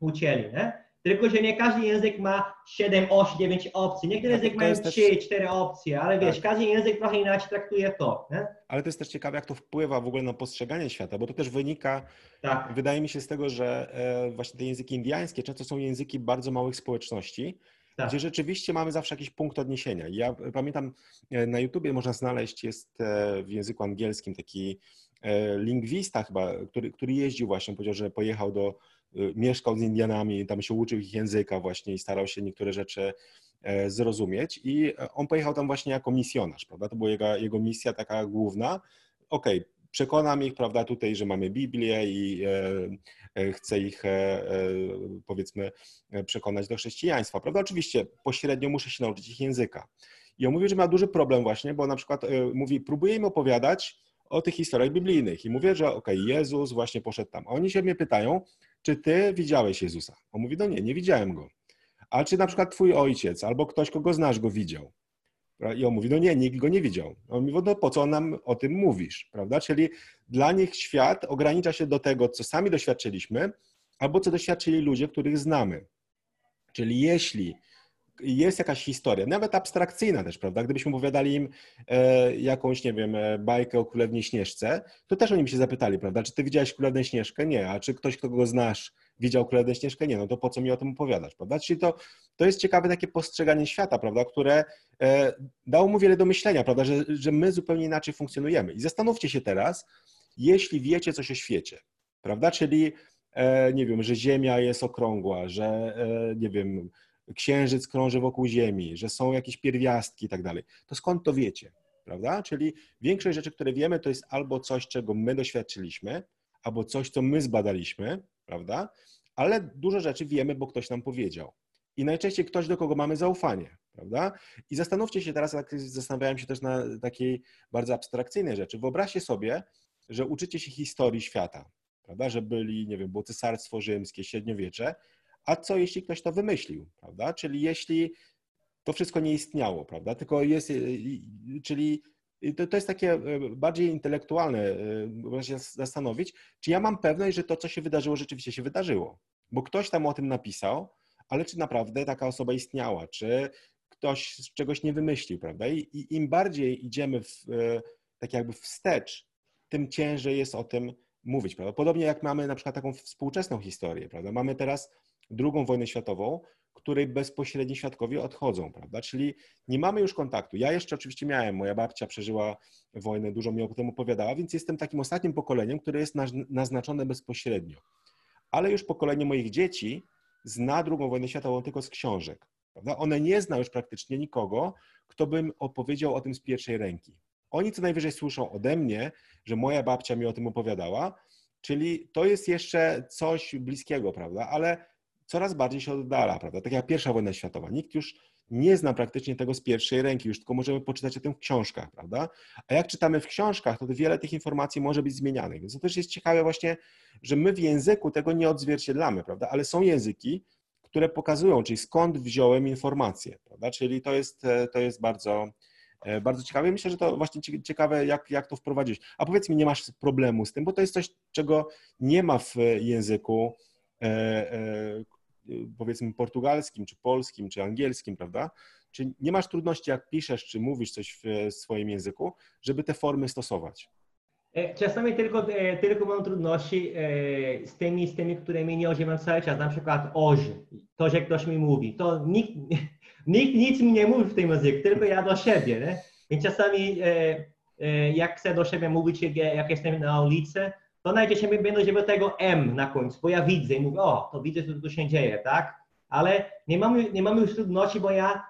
uczelni. Nie? Tylko, że nie każdy język ma 7, 8, 9 opcji. Niektóre tak, języki mają 3, też... 4 opcje, ale wiesz, tak. każdy język trochę inaczej traktuje to. Nie? Ale to jest też ciekawe, jak to wpływa w ogóle na postrzeganie świata, bo to też wynika, tak. wydaje mi się, z tego, że e, właśnie te języki indiańskie często są języki bardzo małych społeczności, tak. gdzie rzeczywiście mamy zawsze jakiś punkt odniesienia. Ja pamiętam, e, na YouTubie można znaleźć, jest e, w języku angielskim taki lingwista chyba, który, który jeździł właśnie, powiedział, że pojechał do mieszkał z Indianami, tam się uczył ich języka właśnie i starał się niektóre rzeczy e, zrozumieć i e, on pojechał tam właśnie jako misjonarz, prawda? To była jego, jego misja taka główna. Okej, okay, przekonam ich, prawda, tutaj, że mamy Biblię i e, chcę ich, powiedzmy, przekonać do chrześcijaństwa, prawda? Oczywiście pośrednio muszę się nauczyć ich języka. I on mówi, że ma duży problem właśnie, bo na przykład mówi, próbuje im opowiadać o tych historiach biblijnych i mówię, że okej, okay, Jezus właśnie poszedł tam. A oni się mnie pytają, czy ty widziałeś Jezusa? On mówi, no nie, nie widziałem go. A czy na przykład twój ojciec albo ktoś, kogo znasz, go widział? I on mówi, no nie, nikt go nie widział. On mówi, no po co nam o tym mówisz, prawda? Czyli dla nich świat ogranicza się do tego, co sami doświadczyliśmy, albo co doświadczyli ludzie, których znamy. Czyli jeśli jest jakaś historia, nawet abstrakcyjna też, prawda? Gdybyśmy opowiadali im e, jakąś, nie wiem, e, bajkę o Królewnej Śnieżce, to też oni by się zapytali, prawda? Czy ty widziałeś Królewną Śnieżkę? Nie. A czy ktoś, kogo znasz, widział Królewną Śnieżkę? Nie. No to po co mi o tym opowiadać, prawda? Czyli to, to jest ciekawe takie postrzeganie świata, prawda? Które e, dało mu wiele do myślenia, prawda? Że, że my zupełnie inaczej funkcjonujemy. I zastanówcie się teraz, jeśli wiecie coś o świecie, prawda? Czyli e, nie wiem, że Ziemia jest okrągła, że e, nie wiem, księżyc krąży wokół Ziemi, że są jakieś pierwiastki i tak dalej. To skąd to wiecie? Prawda? Czyli większość rzeczy, które wiemy, to jest albo coś, czego my doświadczyliśmy, albo coś, co my zbadaliśmy, prawda? Ale dużo rzeczy wiemy, bo ktoś nam powiedział. I najczęściej ktoś, do kogo mamy zaufanie, prawda? I zastanówcie się teraz, jak zastanawiałem się też na takiej bardzo abstrakcyjnej rzeczy. Wyobraźcie sobie, że uczycie się historii świata, prawda? Że byli, nie wiem, było cesarstwo rzymskie, średniowiecze, a co jeśli ktoś to wymyślił, prawda? Czyli jeśli to wszystko nie istniało, prawda? Tylko jest, czyli to, to jest takie e, bardziej intelektualne, e, można się zastanowić, czy ja mam pewność, że to, co się wydarzyło, rzeczywiście się wydarzyło. Bo ktoś tam o tym napisał, ale czy naprawdę taka osoba istniała, czy ktoś czegoś nie wymyślił, prawda? I, i im bardziej idziemy w, e, tak jakby wstecz, tym ciężej jest o tym mówić, prawda? Podobnie jak mamy na przykład taką współczesną historię, prawda? Mamy teraz drugą wojnę światową, której bezpośredni świadkowie odchodzą, prawda? Czyli nie mamy już kontaktu. Ja jeszcze oczywiście miałem, moja babcia przeżyła wojnę, dużo mi o tym opowiadała, więc jestem takim ostatnim pokoleniem, które jest naznaczone bezpośrednio. Ale już pokolenie moich dzieci zna drugą wojnę światową tylko z książek. Prawda? One nie zna już praktycznie nikogo, kto by opowiedział o tym z pierwszej ręki. Oni co najwyżej słyszą ode mnie, że moja babcia mi o tym opowiadała, czyli to jest jeszcze coś bliskiego, prawda? Ale coraz bardziej się oddala, prawda? Tak jak pierwsza wojna światowa. Nikt już nie zna praktycznie tego z pierwszej ręki, już tylko możemy poczytać o tym w książkach, prawda? A jak czytamy w książkach, to wiele tych informacji może być zmienianych. Więc to też jest ciekawe właśnie, że my w języku tego nie odzwierciedlamy, prawda? Ale są języki, które pokazują, czyli skąd wziąłem informacje, prawda? Czyli to jest, e, to jest bardzo, e, bardzo ciekawe. Myślę, że to właśnie ciekawe, jak, jak to wprowadzić. A powiedz mi, nie masz problemu z tym, bo to jest coś, czego nie ma w języku, powiedzmy portugalskim, czy polskim, czy angielskim, prawda? Czy nie masz trudności, jak piszesz, czy mówisz coś w swoim języku, żeby te formy stosować? E, czasami tylko, e, tylko mam trudności e, z tymi, z tymi, którymi nie używam cały czas, na przykład oż, to, że ktoś mi mówi. To nikt, [LAUGHS] nikt nic mi nie mówi w tym języku, tylko ja do siebie. Nie? Więc czasami jak chcę do siebie mówić, jak jestem na ulicy, to najczęściej będę używał tego M na końcu, bo ja widzę i mówię, o, to widzę, co tu się dzieje, tak? Ale nie mamy, nie mamy już trudności, bo ja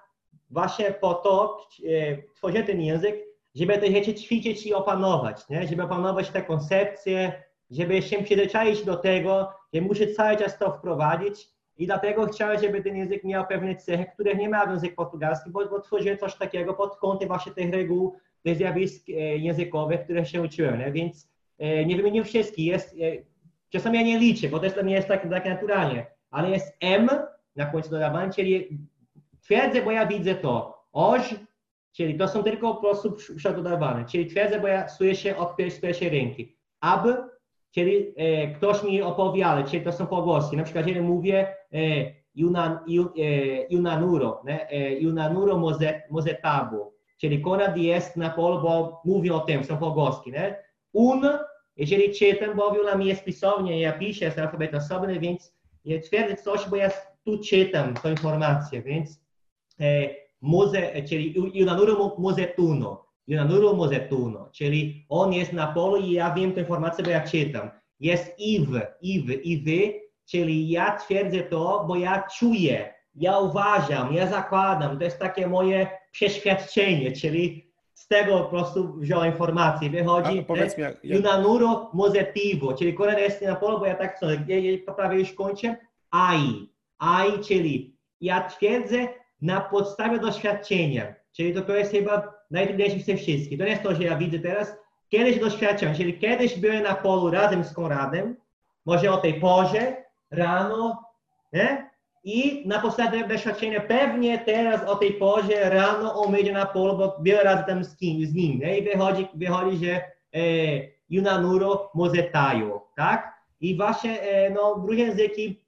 właśnie po to e, tworzę ten język, żeby te rzeczy ćwiczyć i opanować, nie? żeby opanować te koncepcje, żeby się przyzwyczaić do tego, że muszę cały czas to wprowadzić i dlatego chciałem, żeby ten język miał pewne cechy, których nie ma w języku polskim, bo, bo tworzyłem coś takiego pod kątem właśnie tych reguł, tych zjawisk e, językowych, które się uczyłem, nie? więc nie wymienię wszystkich, jest, czasami ja nie liczę, bo jest dla mnie jest tak, tak naturalnie, ale jest M na końcu dodawania, czyli twierdzę, bo ja widzę to, oż Czyli to są tylko po prostu przedodawane. Czyli twierdzę, bo ja słyszę od pierwszej ręki. Ab, czyli e, ktoś mi opowiada, czyli to są pogłoski. Na przykład, jeżeli mówię e, Yunan, e, Yunanuro, ne? E, Yunanuro moze, mozetabu, czyli Konrad jest na polu, bo mówi o tym, są pogłoski. Ne? Un, jeżeli czytam, bo wiele mi jest pisownie, ja piszę, jest alfabet osobny, więc ja twierdzę coś, bo ja tu czytam tę informację, więc e, Moze, czyli Junanuru Mozetuno. Junanuru Mozetuno, czyli on jest na polu i ja wiem tę informację, bo ja czytam. Jest Iw, Iw, i wy, czyli ja twierdzę to, bo ja czuję, ja uważam, ja zakładam, to jest takie moje przeświadczenie, czyli z tego po prostu wziąłem informację. Wychodzi powiedz mi, jak... Junanuro Mozetivo, czyli kolejny jest na polu, bo ja tak chcę, ja, ja prawie już kończę, AI. AI, czyli ja twierdzę, na podstawie doświadczenia. Czyli to, to jest chyba najtrudniejsze z tych wszystkich. To nie jest to, że ja widzę teraz. Kiedyś doświadczam, czyli kiedyś byłem na polu razem z Konradem, może o tej porze, rano, nie? I na podstawie doświadczenia pewnie teraz o tej porze rano on będzie na polu, bo wiele razy tam z, kim, z nim. Nie? I wychodzi, wychodzi że e, Junanuro Mozetajo, tak? I właśnie e, no, różne języki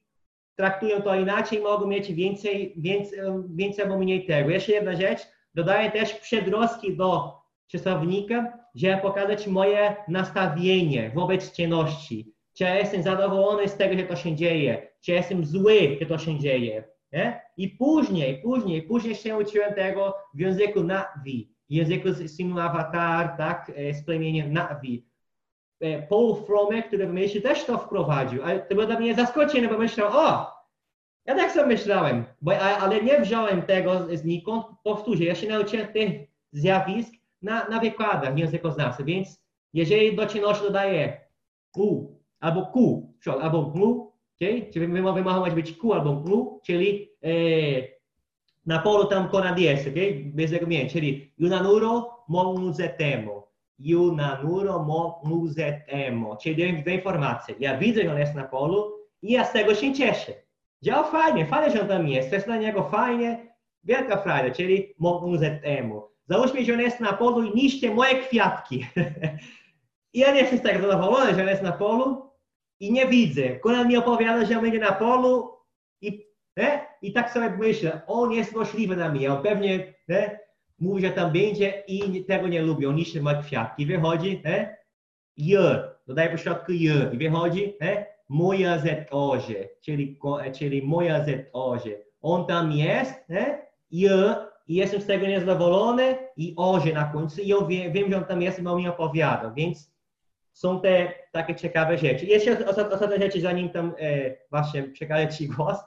traktują to inaczej, mogą mieć więcej, więcej, więcej albo mniej tego. Jeszcze jedna rzecz, dodaję też przedrostki do czasownika, żeby pokazać moje nastawienie wobec ciemności. Czy ja jestem zadowolony z tego, że to się dzieje, czy jestem zły, że to się dzieje. Nie? I później, później, później się uczyłem tego w języku Navi, języku synu Avatar, tak, e, z plemieniem Navi. E, Paul Fromme, który w myśli też to wprowadził, ale to było dla mnie zaskoczenie, bo myślałem, o, ja tak sobie myślałem, bo, ale nie wziąłem tego znikąd, powtórzę, ja się nauczyłem tych zjawisk na, na wykładach w językoznawstwie, więc jeżeli do czynności dodaję u albo ku, albo mu, okay? czyli wymowa może być ku albo mu, czyli e, na polu tam con ADS, ok? Bez argumento. Czyli Junanuro Monuzetemo. Junanuro Monuzetemo. Czyli dwie, dwie informacje. Ja widzę, że jest na polu i ja z tego się cieszę. Działa fajnie, fajnie, że on tam jest. Jest dla niego fajnie, wielka frajda, czyli Monuzetemo. Załóżmy, że on jest na polu i niszczy moje kwiatki. I [LAUGHS] ja nie jestem tak zadowolony, że on jest na polu i nie widzę. Konan mi opowiada, że będzie na polu i ne? I tak sobie myślę, on jest możliwy na mnie, on pewnie ne? mówi, że tam będzie i tego nie lubi, on niszczy moje kwiatki. Wychodzi, ne? J, dodaję po środku J i wychodzi, ne? moja zetoże, czyli, czyli moja zetoże. On tam jest, ne? J, i jestem z tego niezadowolony i oże na końcu i ja wiem, wiem, że on tam jest i on mi opowiada, więc są te takie ciekawe rzeczy. Jeszcze ostatnia rzecz, zanim tam e, właśnie przekażę Ci głos.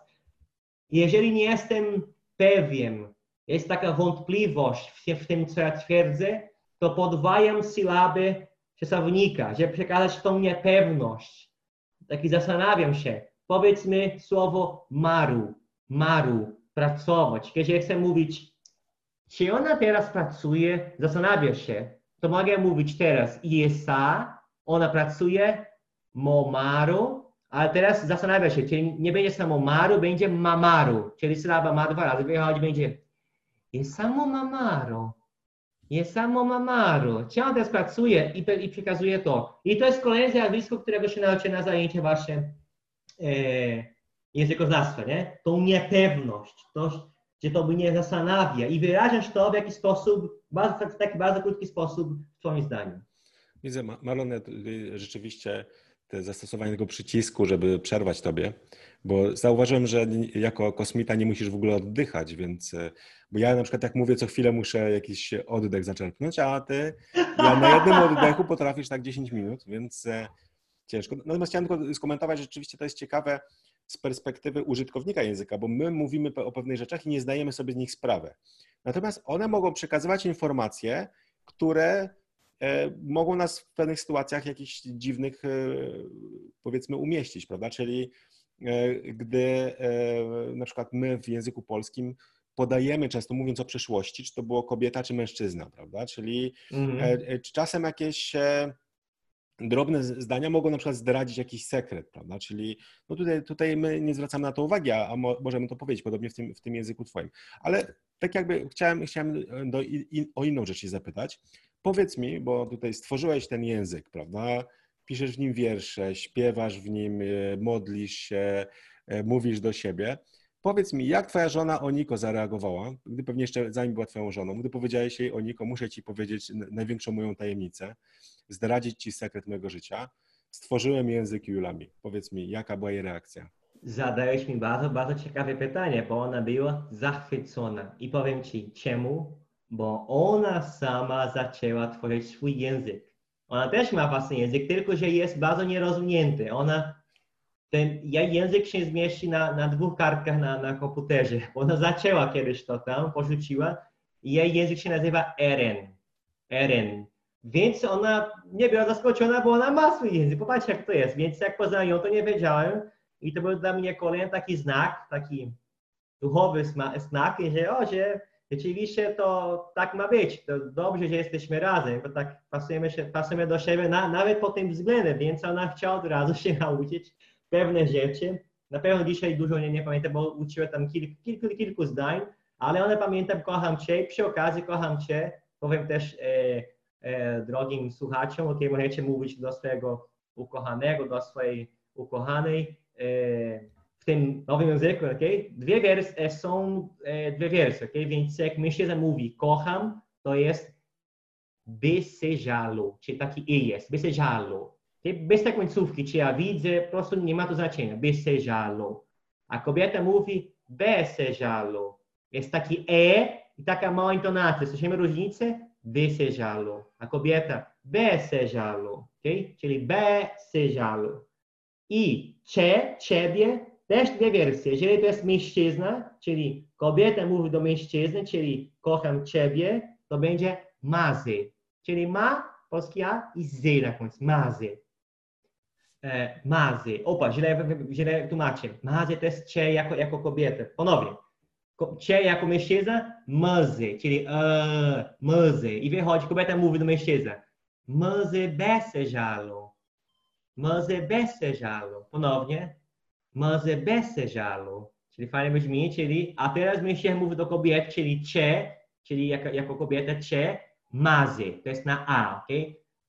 Jeżeli nie jestem pewien, jest taka wątpliwość w, w tym, co ja twierdzę, to podwajam sylaby czasownika, żeby przekazać tą niepewność. Taki zastanawiam się. Powiedzmy słowo maru, maru, pracować. Kiedy chcę mówić, czy ona teraz pracuje, zastanawia się, to mogę mówić teraz ISA, ona pracuje, momaru, ale teraz zastanawia się, czyli nie będzie samo maru, będzie mamaru, czyli sylaba ma dwa razy, wychodzi, będzie jest samo mamaru, jest samo mamaru. On teraz pracuje i, i przekazuje to. I to jest kolejne zjawisko, którego się nauczy na zajęcie właśnie e, językoznawstwa, nie? Tą niepewność, to, że to mnie zastanawia i wyrażasz to w jakiś sposób, bardzo, w taki bardzo krótki sposób w twoim zdaniu. Widzę, Marlon, rzeczywiście te zastosowanie tego przycisku, żeby przerwać tobie, bo zauważyłem, że jako kosmita nie musisz w ogóle oddychać, więc, e, bo ja na przykład jak mówię, co chwilę muszę jakiś oddech zaczerpnąć, a ty ja na jednym oddechu potrafisz tak 10 minut, więc e, ciężko. Natomiast chciałem tylko skomentować, że rzeczywiście to jest ciekawe z perspektywy użytkownika języka, bo my mówimy o pewnych rzeczach i nie zdajemy sobie z nich sprawy. Natomiast one mogą przekazywać informacje, które mogą nas w pewnych sytuacjach jakichś dziwnych, e, powiedzmy, umieścić, prawda? Czyli e, gdy na przykład my w języku polskim podajemy często, mówiąc o przyszłości, czy to było kobieta, czy mężczyzna, prawda? Czyli mm. czasem jakieś drobne zdania mogą na przykład zdradzić jakiś sekret, prawda? Czyli no tutaj, tutaj my nie zwracamy na to uwagi, a mo, możemy to powiedzieć, podobnie w tym, w tym języku twoim. Ale tak jakby chciałem, chciałem do, in, o inną rzecz się zapytać. Powiedz mi, bo tutaj stworzyłeś ten język, prawda? Piszesz w nim wiersze, śpiewasz w nim, e, modlisz się, e, mówisz do siebie. Powiedz mi, jak twoja żona Oniko zareagowała, gdy pewnie jeszcze zanim była twoją żoną, gdy powiedziałeś jej Oniko, muszę ci powiedzieć największą moją tajemnicę, zdradzić ci sekret mojego życia. Stworzyłem język Julami. Powiedz mi, jaka była jej reakcja? Zadałeś mi bardzo, bardzo ciekawe pytanie, bo ona była zachwycona. I powiem ci, czemu? Bo ona sama zaczęła tworzyć swój język. Ona też ma własny język, tylko że jest bardzo nierozwinięty. Ona, ten język się zmieści na, na dwóch kartkach na, na komputerze. [LAUGHS] Ona zaczęła kiedyś to tam, porzuciła i jej język się nazywa Eren. Eren. Więc ona nie była zaskoczona, bo ona ma swój język. Popatrzcie, jak to jest. Więc jak poznałem ją, to nie wiedziałem. I to był dla mnie kolejny taki znak, taki duchowy znak, że, o, że rzeczywiście to tak ma być. To dobrze, że jesteśmy razem, bo tak pasujemy, się, pasujemy do siebie na, nawet po tym względem, więc ona chciała od razu się nauczyć pewne rzeczy. Na pewno dzisiaj dużo nie, nie pamiętam, bo uczyła tam kilk, kilku, kilku zdań, ale one pamiętam, kocham Cię. Przy okazji kocham Cię. Powiem też e, e, drogim słuchaczom, ok, możecie mówić do swojego ukochanego, do swojej ukochanej. E, w tym nowym języku, okay? dwie wersje e, są e, dwie wersje, okay? więc jak mężczyzna mówi kocham, to jest besejalo, czyli taki i jest, besejalo. Okay? Bez tej końcówki, czy ja widzę, po prostu nie ma to znaczenia, besejalo. A kobieta mówi besejalo. Jest taki e i taka mała intonacja. Słyszymy różnicę? Besejalo. A kobieta besejalo, okay? czyli besejalo. I cze, ciebie, też dwie wersje. Jeżeli to jest mężczyzna, czyli kobieta mówi do mężczyzny, czyli kocham ciebie, to będzie mazy. Czyli ma, polski a i z na końcu, mazy. E, mazy. Opa, źle, źle tłumaczę. Mazy to jest cię jako, jako kobietę. Ponownie. cie jako mężczyzna, męzy, czyli e, męzy. I wychodzi, kobieta mówi do mężczyzny, męzy beseżalu, męzy beseżalu. Ponownie, męzy beseżalu. Czyli fajnie brzmi, czyli, a teraz mężczyzna mówi do kobiety, czyli cie, czyli jako, jako kobieta cie, mazy, to jest na A, ok?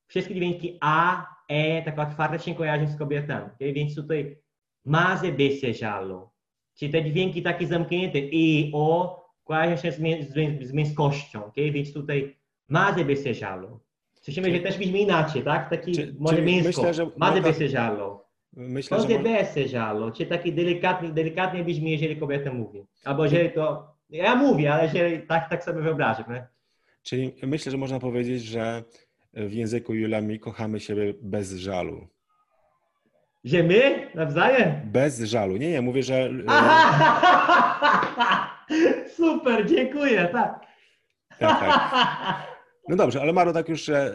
Wszystkie dźwięki A, E, tak otwarte się kojarzą z kobietami, okay? Więc tutaj mazy beseżalu. Czyli te dźwięki takie zamknięte i, o, kojarzą się z, z, z męskością, okay? Więc tutaj mazy beseżalu. Słyszymy, że też brzmi inaczej, tak? Taki Czy- może męsko. myślę, że Mazy można- Myślę, że Mazy mo- beseżalu. Czyli taki delikatnie, delikatnie brzmi, jeżeli kobieta mówi. Albo jeżeli to... Ja mówię, ale jeżeli tak, tak sobie wyobrażam, nie? czyli myślę, że można powiedzieć, że w języku Julami kochamy siebie bez żalu. Że my nawzajem? Bez żalu. Nie, nie, mówię, że e, Aha! [LAUGHS] Super, dziękuję, tak. tak, tak. No dobrze, ale Maro tak już e,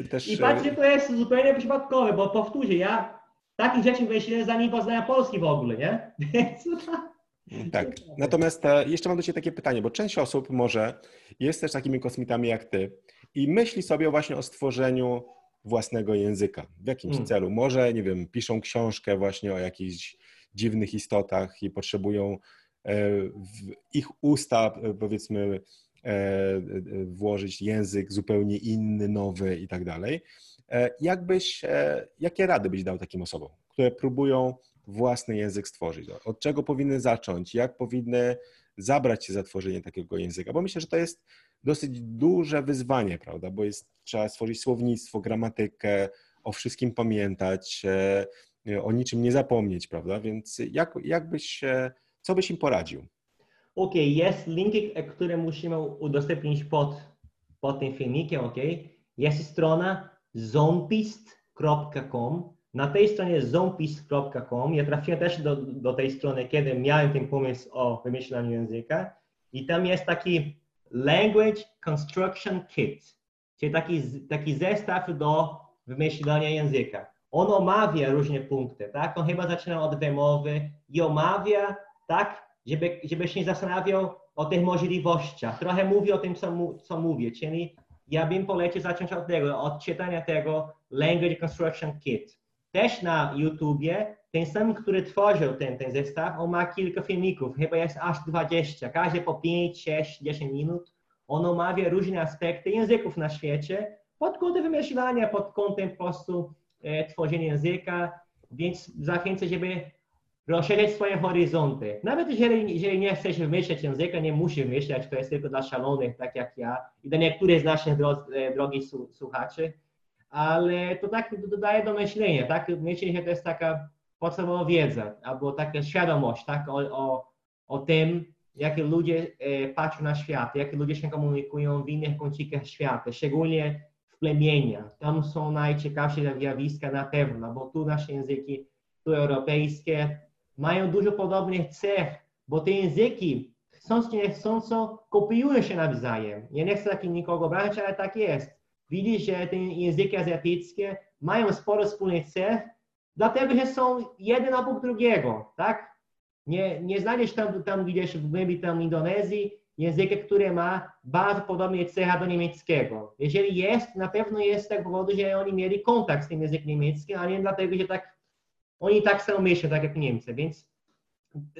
e, też... I patrzcie, to jest zupełnie przypadkowe, bo powtórzę, ja takich rzeczy myślę, zanim poznałem Polski w ogóle, nie? [LAUGHS] Więc e, Tak. Natomiast e, jeszcze mam do Ciebie takie pytanie, bo część osób może jest też takimi kosmitami jak Ty i myśli sobie właśnie o stworzeniu własnego języka. W jakimś Mm. celu. Może, nie wiem, piszą książkę właśnie o jakichś dziwnych istotach i potrzebują e, w ich usta, e, powiedzmy, włożyć język zupełnie inny, nowy i tak dalej. E, Jakbyś, e, jakie rady byś dał takim osobom, które próbują własny język stworzyć? Od czego powinny zacząć? Jak powinny zabrać się za tworzenie takiego języka? Bo myślę, że to jest dosyć duże wyzwanie, prawda? Bo jest, trzeba stworzyć słownictwo, gramatykę, o wszystkim pamiętać, e, o niczym nie zapomnieć, prawda? Więc jak, jak byś, e, co byś im poradził? Okej, jest link, e, który musimy udostępnić pod, pod tym filmikiem, ok? Jest strona zompist.com. Na tej stronie zompist.com ja trafiłem też do, do tej strony, kiedy miałem ten pomysł o wymyślaniu języka i tam jest taki Language Construction Kit, czyli taki, taki zestaw do wymyślania języka. On omawia różne punkty, tak? On chyba zaczyna od wymowy i omawia, tak? Żeby, żebyś nie zastanawiał o tych możliwościach. Trochę mówi o tym, co, co mówię, czyli ja bym polecił zacząć od tego, od czytania tego Language Construction Kit. Też na YouTubie ten sam, który tworzył ten, ten zestaw, on ma kilka filmików, chyba jest aż 20, każdy po 5, 6, 10 minut. On omawia różne aspekty języków na świecie pod kątem wymyślania, pod kątem po prostu e, tworzenia języka, więc zachęcę, żeby rozszerzyć swoje horyzonty. Nawet jeżeli, jeżeli nie chcesz wymyślać języka, nie musisz wymyślać, to jest tylko dla szalonych, tak jak ja i dla niektórych z naszych dro, e, drogich słuchaczy, ale to tak dodaje do myślenia, tak? Że to jest taka podstawowa wiedza, albo taka świadomość, tak? O, o, o tym, jakie ludzie e, patrzą na świat, jakie ludzie się komunikują w innych kącikach świata, szczególnie w plemieniach. Tam są najciekawsze zjawiska na pewno, bo tu nasze języki, tu europejskie, mają dużo podobnych cech, bo te języki, chcąc nie chcąco, kopiują się nawzajem. Ja nie chcę taki nikogo brać, ale tak jest. Widzisz, że te języki azjatyckie mają sporo wspólnych cech, dlatego że są jeden obok drugiego, tak? Nie, nie znajdziesz tam, tam gdzieś w głębi tam Indonezji języka, który ma bardzo podobne cechy do niemieckiego. Jeżeli jest, na pewno jest tego powodu, że oni mieli kontakt z tym językiem niemieckim, a nie dlatego, że tak oni tak samo myślą, tak jak Niemcy, więc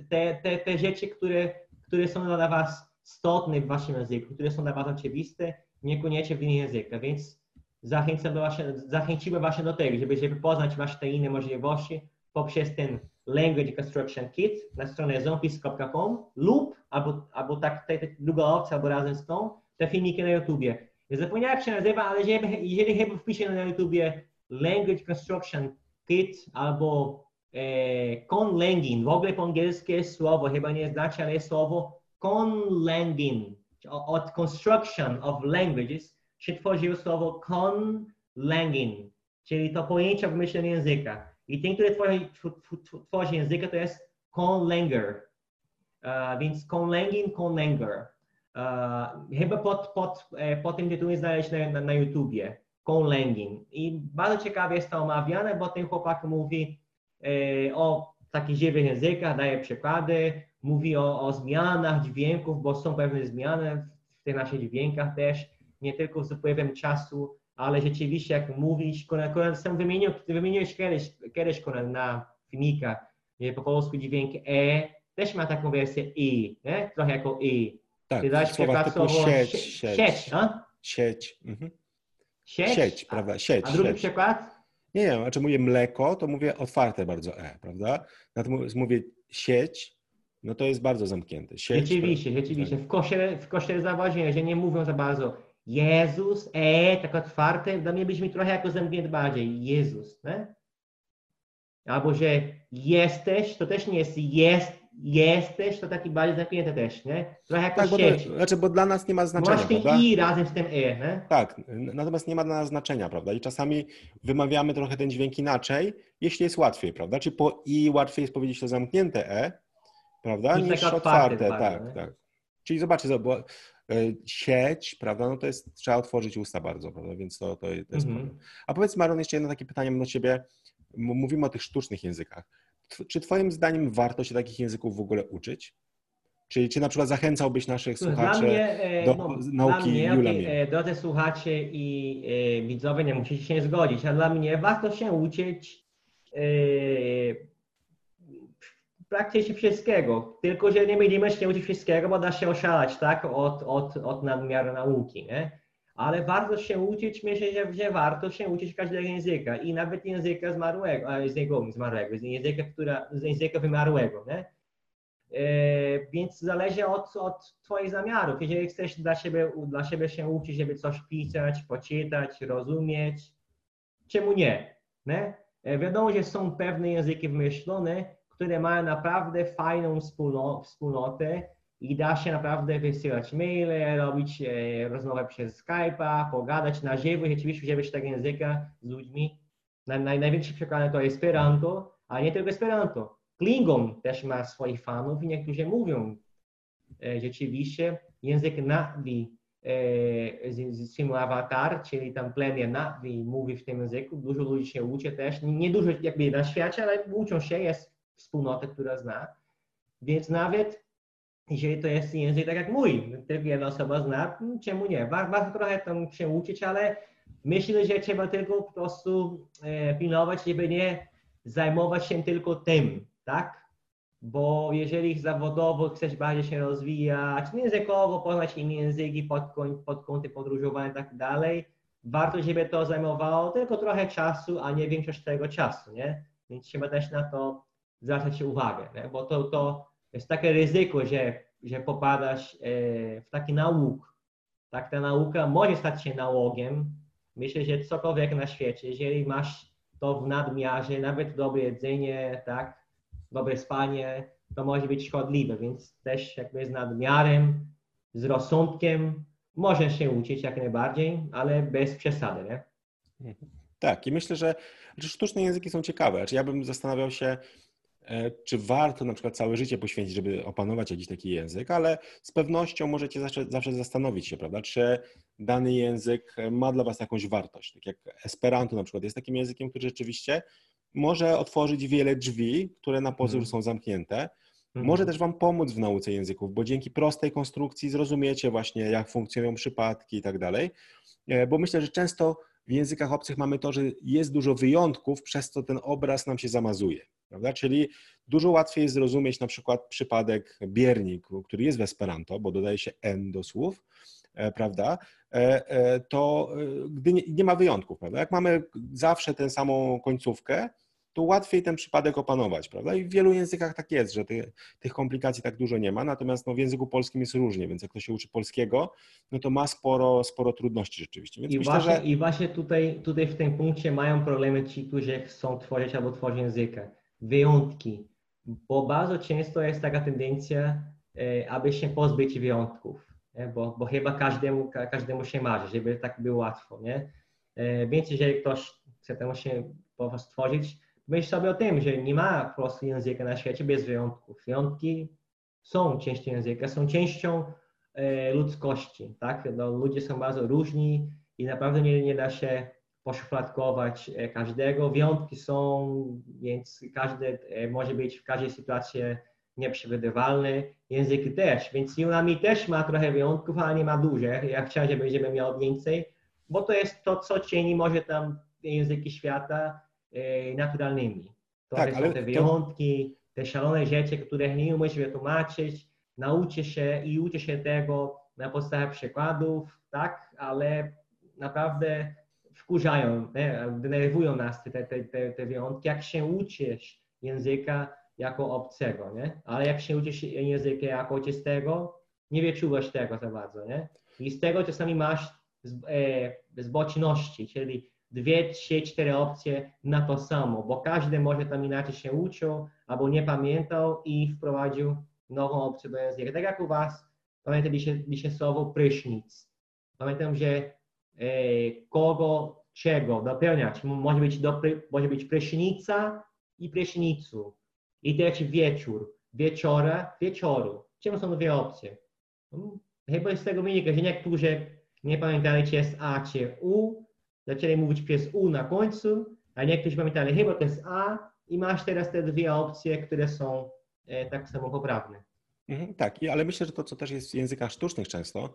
te, te, te rzeczy, które, które są dla Was istotne w Waszym języku, które są dla Was oczywiste, niekoniecznie w innych językach, więc zachęcam do właśnie, zachęciłem właśnie do tego, żeby, żeby poznać Wasze te inne możliwości poprzez ten Language Construction Kit na stronie zompis.com lub, albo, albo tak, ta, ta druga opcja, albo razem z tą, te filmiki na YouTubie. Ja zapomniałem, jak się nazywa, ale jeżeli, jeżeli chyba wpiszę na YouTubie Language Construction Kit albo e, conlanging, w ogóle po angielsku jest słowo, chyba nie znacie, ale jest słowo conlanging. Od construction of languages się tworzyło słowo conlanging, czyli to pojęcie w myśleniu języka. I ten, który tworzy, tworzy języka, to jest conlanger. Uh, więc conlanging, conlanger. Uh, chyba pod, pod, e, pod tym tytułem znaleźć na, na, na YouTubie. Conlanging. I bardzo ciekawie jest to omawiane, bo ten chłopak mówi e, o takich żywych językach, daje przykłady, mówi o, o zmianach dźwięków, bo są pewne zmiany w tych naszych dźwiękach też, nie tylko z upływem czasu, ale rzeczywiście jak mówić, Konrad sam wymienił, wymieniłeś kiedyś, kiedyś Konrad na filmikach, że po polsku dźwięk E też ma taką wersję I, nie? trochę jako I. Tak, Ty dałeś przykład słowo sieć, sie- sieć. sieć? Sieć. Mhm. Sieć? Sieć, prawda? Sieć, A drugi sieć. przykład? Nie, nie, znaczy mówię mleko, to mówię otwarte bardzo E, prawda? Natomiast mówię sieć, no to jest bardzo zamknięte. Sieć, Rzeczywiście, prawda? rzeczywiście. W kościele, w kościele zauważyłem, że nie mówią za bardzo Jezus, E, tak otwarte, dla mnie brzmi trochę jako zamknięte bardziej. Jezus, nie? Albo, że jesteś, to też nie jest jest, jesteś, to taki bardziej zamknięte też, nie? Trochę jako Tak, bo, sieć. to, znaczy, bo dla nas nie ma znaczenia, Masz ten? I razem z tym E, nie? Tak, natomiast nie ma dla nas znaczenia, prawda? I czasami wymawiamy trochę ten dźwięk inaczej, jeśli jest łatwiej, prawda? Czy po i łatwiej jest powiedzieć to zamknięte e, prawda? Niż Niż takie otwarte otwarte, tak, nie? tak. Czyli zobaczcie, bo e, sieć, prawda? No to jest, trzeba otworzyć usta bardzo, prawda? Więc to, to, to jest Mhm. problem. A powiedz Maron, jeszcze jedno takie pytanie mam do Ciebie. Mówimy o tych sztucznych językach. Czy Twoim zdaniem warto się takich języków w ogóle uczyć? Czyli czy na przykład zachęcałbyś naszych słuchaczy mnie, e, do no, nauki dla mnie, Jula Mie? e, Drodzy słuchacze i e, widzowie, nie musicie się zgodzić, a dla mnie warto się uczyć e, praktycznie wszystkiego. Tylko, że nie będziemy się uczyć wszystkiego, bo da się oszalać, tak, od, od, od nadmiaru nauki, nie? Ale warto się uczyć, myślę, że, że warto się uczyć każdego języka i nawet języka zmarłego, a, zmarłego, języka, która, języka wymarłego, nie? E, więc zależy od, od Twoich zamiarów. Jeżeli chcesz dla siebie, dla siebie się uczyć, żeby coś pisać, poczytać, rozumieć, czemu nie? nie? E, Wiadomo, że są pewne języki wymyślone, które mają naprawdę fajną wspólno, wspólnotę i da się naprawdę wysyłać maile, robić e, rozmowę przez Skype'a, pogadać na żywo, rzeczywiście używać tego języka z ludźmi. Naj, naj, największy przykład to Esperanto, ale nie tylko Esperanto. Klingon też ma swoich fanów i niektórzy mówią e, rzeczywiście język Navi e, z, z filmu Avatar, czyli tam plemię Navi mówi w tym języku. Dużo ludzi się uczy też, nie, nie dużo jakby na świecie, ale uczą się, jest wspólnota, która zna. Więc nawet jeżeli to jest język tak jak mój, tylko jedna osoba zna, czemu nie? War- Warto trochę tam się uczyć, ale myślę, że trzeba tylko po prostu e, pilnować, żeby nie zajmować się tylko tym, tak? Bo jeżeli zawodowo chcesz bardziej się rozwijać, językowo, poznać inne języki pod, pod kątem podróżowania i tak dalej, warto, żeby to zajmowało tylko trochę czasu, a nie większość tego czasu, nie? Więc trzeba też na to zwracać uwagę, nie? bo to, to jest takie ryzyko, że, że popadasz e, w taki nauk. Tak, ta nauka może stać się nałogiem. Myślę, że cokolwiek na świecie, jeżeli masz to w nadmiarze, nawet dobre jedzenie, tak, dobre spanie, to może być szkodliwe, więc też jakby z nadmiarem, z rozsądkiem możesz się uczyć jak najbardziej, ale bez przesady, nie? Tak, i myślę, że sztuczne języki są ciekawe. Znaczy, ja bym zastanawiał się, czy warto na przykład całe życie poświęcić, żeby opanować jakiś taki język, ale z pewnością możecie zawsze, zawsze zastanowić się, prawda, czy dany język ma dla Was jakąś wartość. Tak jak Esperanto na przykład jest takim językiem, który rzeczywiście może otworzyć wiele drzwi, które na pozór Mhm. są zamknięte. Mhm. Może też Wam pomóc w nauce języków, bo dzięki prostej konstrukcji zrozumiecie właśnie, jak funkcjonują przypadki i tak dalej. E, Bo myślę, że często w językach obcych mamy to, że jest dużo wyjątków, przez co ten obraz nam się zamazuje. Prawda? Czyli dużo łatwiej jest zrozumieć na przykład przypadek biernik, który jest w Esperanto, bo dodaje się n do słów, e, prawda? E, e, To gdy nie, nie ma wyjątków, prawda? Jak mamy zawsze tę samą końcówkę, to łatwiej ten przypadek opanować, prawda? I w wielu językach tak jest, że ty, tych komplikacji tak dużo nie ma, natomiast no, w języku polskim jest różnie, więc jak ktoś się uczy polskiego, no to ma sporo, sporo trudności rzeczywiście. Więc I myślę, właśnie, że I właśnie tutaj, tutaj w tym punkcie mają problemy ci, którzy chcą tworzyć albo tworzyć języka. Wyjątki. Bo bardzo często jest taka tendencja, e, aby się pozbyć wyjątków. Nie? Bo, bo chyba każdemu, ka- każdemu się marzy, żeby tak było łatwo. Nie? E, Więc jeżeli ktoś chce temu się po prostu stworzyć, myśl sobie o tym, że nie ma po prostu języka na świecie bez wyjątków. Wyjątki są częścią języka, są częścią e, ludzkości, tak? No, ludzie są bardzo różni i naprawdę nie, nie da się poszufladkować każdego. Wyjątki są, więc każdy może być w każdej sytuacji nieprzewidywalny. Języki też, więc Unami też ma trochę wyjątków, ale nie ma dużo. Ja chciałem, żeby, żeby miał więcej, bo to jest to, co czyni może tam języki świata e, naturalnymi. To tak, są te wyjątki, to... te szalone rzeczy, które nie umiesz wytłumaczyć, nauczy się i uczy się tego na podstawie przykładów, tak, ale naprawdę wkurzają, nie? denerwują nas te, te, te, te wyjątki. Jak się uczysz języka jako obcego, nie? Ale jak się uczysz języka jako ojczystego, nie wyczuwasz tego za bardzo, nie? I z tego czasami masz e, zboczności, czyli dwie, trzy, cztery opcje na to samo, bo każdy może tam inaczej się uczył albo nie pamiętał i wprowadził nową opcję do języka. Tak jak u Was, pamiętam dzisiaj, słowo prysznic. Pamiętam, że e, kogo, czego dopełniać. Może być, do, może być prysznica i prysznicu. I też wieczór. Wieczora, wieczoru. Czym są dwie opcje? Chyba z tego wynika, że niektórzy nie pamiętali, czy jest A, czy U, zaczęli mówić przez U na końcu, a niektórzy pamiętali, chyba to jest A i masz teraz te dwie opcje, które są e, tak samo poprawne. Mhm, tak, ale myślę, że to, co też jest w językach sztucznych często,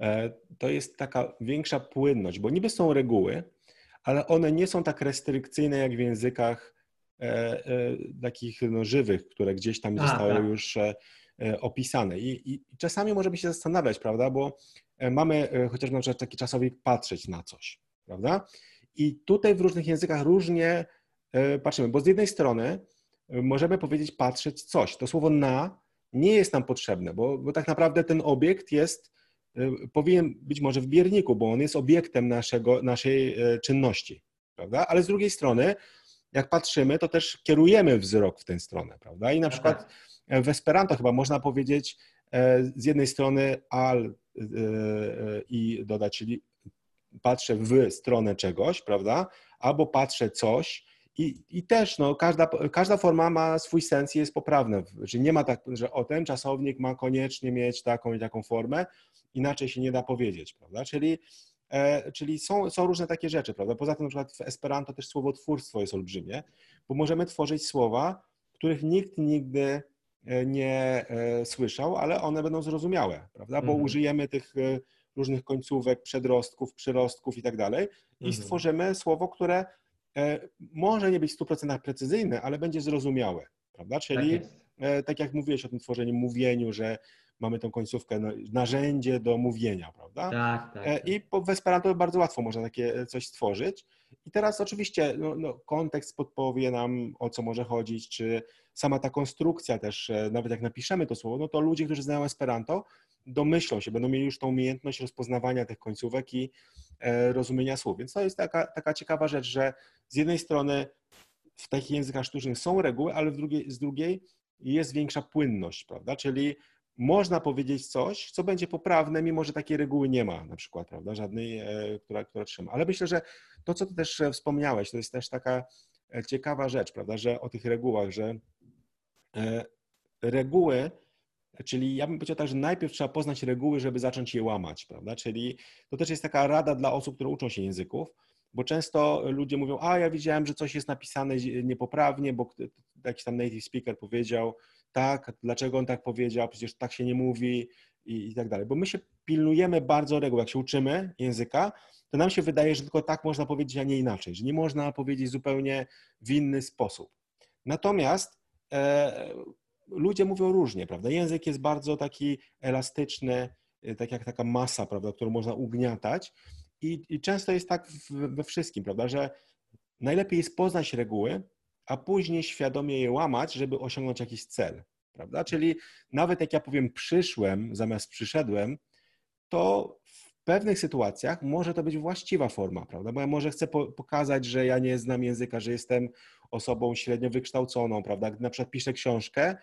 e, to jest taka większa płynność, bo niby są reguły, ale one nie są tak restrykcyjne jak w językach e, takich no, żywych, które gdzieś tam zostały tak. już opisane. I, I, czasami możemy się zastanawiać, prawda, bo mamy chociażby na przykład taki czasownik patrzeć na coś prawda? I tutaj w różnych językach różnie e, patrzymy, bo z jednej strony e, możemy powiedzieć patrzeć coś. To słowo na nie jest nam potrzebne, bo, bo tak naprawdę ten obiekt jest, e, powinien być może w bierniku, bo on jest obiektem naszego, naszej czynności, prawda? Ale z drugiej strony, jak patrzymy, to też kierujemy wzrok w tę stronę, prawda? I na przykład w Esperanto chyba można powiedzieć z jednej strony al i dodać, czyli patrzę w stronę czegoś, prawda? Albo patrzę coś i, i też no, każda, każda forma ma swój sens i jest poprawna. Czyli nie ma tak, że o ten czasownik ma koniecznie mieć taką i taką formę, inaczej się nie da powiedzieć, prawda? Czyli, e, czyli są, są różne takie rzeczy, prawda? Poza tym na przykład w Esperanto też słowotwórstwo jest olbrzymie, bo możemy tworzyć słowa, których nikt nigdy e, nie e, słyszał, ale one będą zrozumiałe, prawda? Bo mm. użyjemy tych różnych końcówek, przedrostków, przyrostków i tak dalej i mhm. stworzymy słowo, które e, może nie być w 100% precyzyjne, ale będzie zrozumiałe, prawda? Czyli tak, tak jak mówiłeś o tym tworzeniu, mówieniu, że mamy tą końcówkę, narzędzie do mówienia, prawda? Tak, tak. E, tak. I w Esperanto bardzo łatwo można takie coś stworzyć. I teraz oczywiście no, no, kontekst podpowie nam, o co może chodzić, czy sama ta konstrukcja też, nawet jak napiszemy to słowo, no to ludzie, którzy znają Esperanto, domyślą się, będą mieli już tą umiejętność rozpoznawania tych końcówek i e, rozumienia słów. Więc to jest taka, taka ciekawa rzecz, że z jednej strony w takich językach sztucznych są reguły, ale drugiej, z drugiej jest większa płynność, prawda? Czyli można powiedzieć coś, co będzie poprawne, mimo że takiej reguły nie ma na przykład, prawda? Żadnej, e, która, która trzyma. Ale myślę, że to, co ty też e, wspomniałeś, to jest też taka ciekawa rzecz, prawda? Że o tych regułach, że reguły Czyli ja bym powiedział tak, że najpierw trzeba poznać reguły, żeby zacząć je łamać, prawda? Czyli to też jest taka rada dla osób, które uczą się języków, bo często ludzie mówią, a ja widziałem, że coś jest napisane niepoprawnie, bo jakiś tam native speaker powiedział, tak, dlaczego on tak powiedział, przecież tak się nie mówi i, i tak dalej. Bo my się pilnujemy bardzo reguł. Jak się uczymy języka, to nam się wydaje, że tylko tak można powiedzieć, a nie inaczej, że nie można powiedzieć zupełnie w inny sposób. Natomiast e, ludzie mówią różnie, prawda? Język jest bardzo taki elastyczny, y, tak jak taka masa, prawda, którą można ugniatać i, i często jest tak we wszystkim, prawda, że najlepiej jest poznać reguły, a później świadomie je łamać, żeby osiągnąć jakiś cel, prawda? Czyli nawet jak ja powiem przyszłem zamiast przyszedłem, to w pewnych sytuacjach może to być właściwa forma, prawda? Bo ja może chcę po pokazać, że ja nie znam języka, że jestem osobą średnio wykształconą, prawda? Gdy na przykład piszę książkę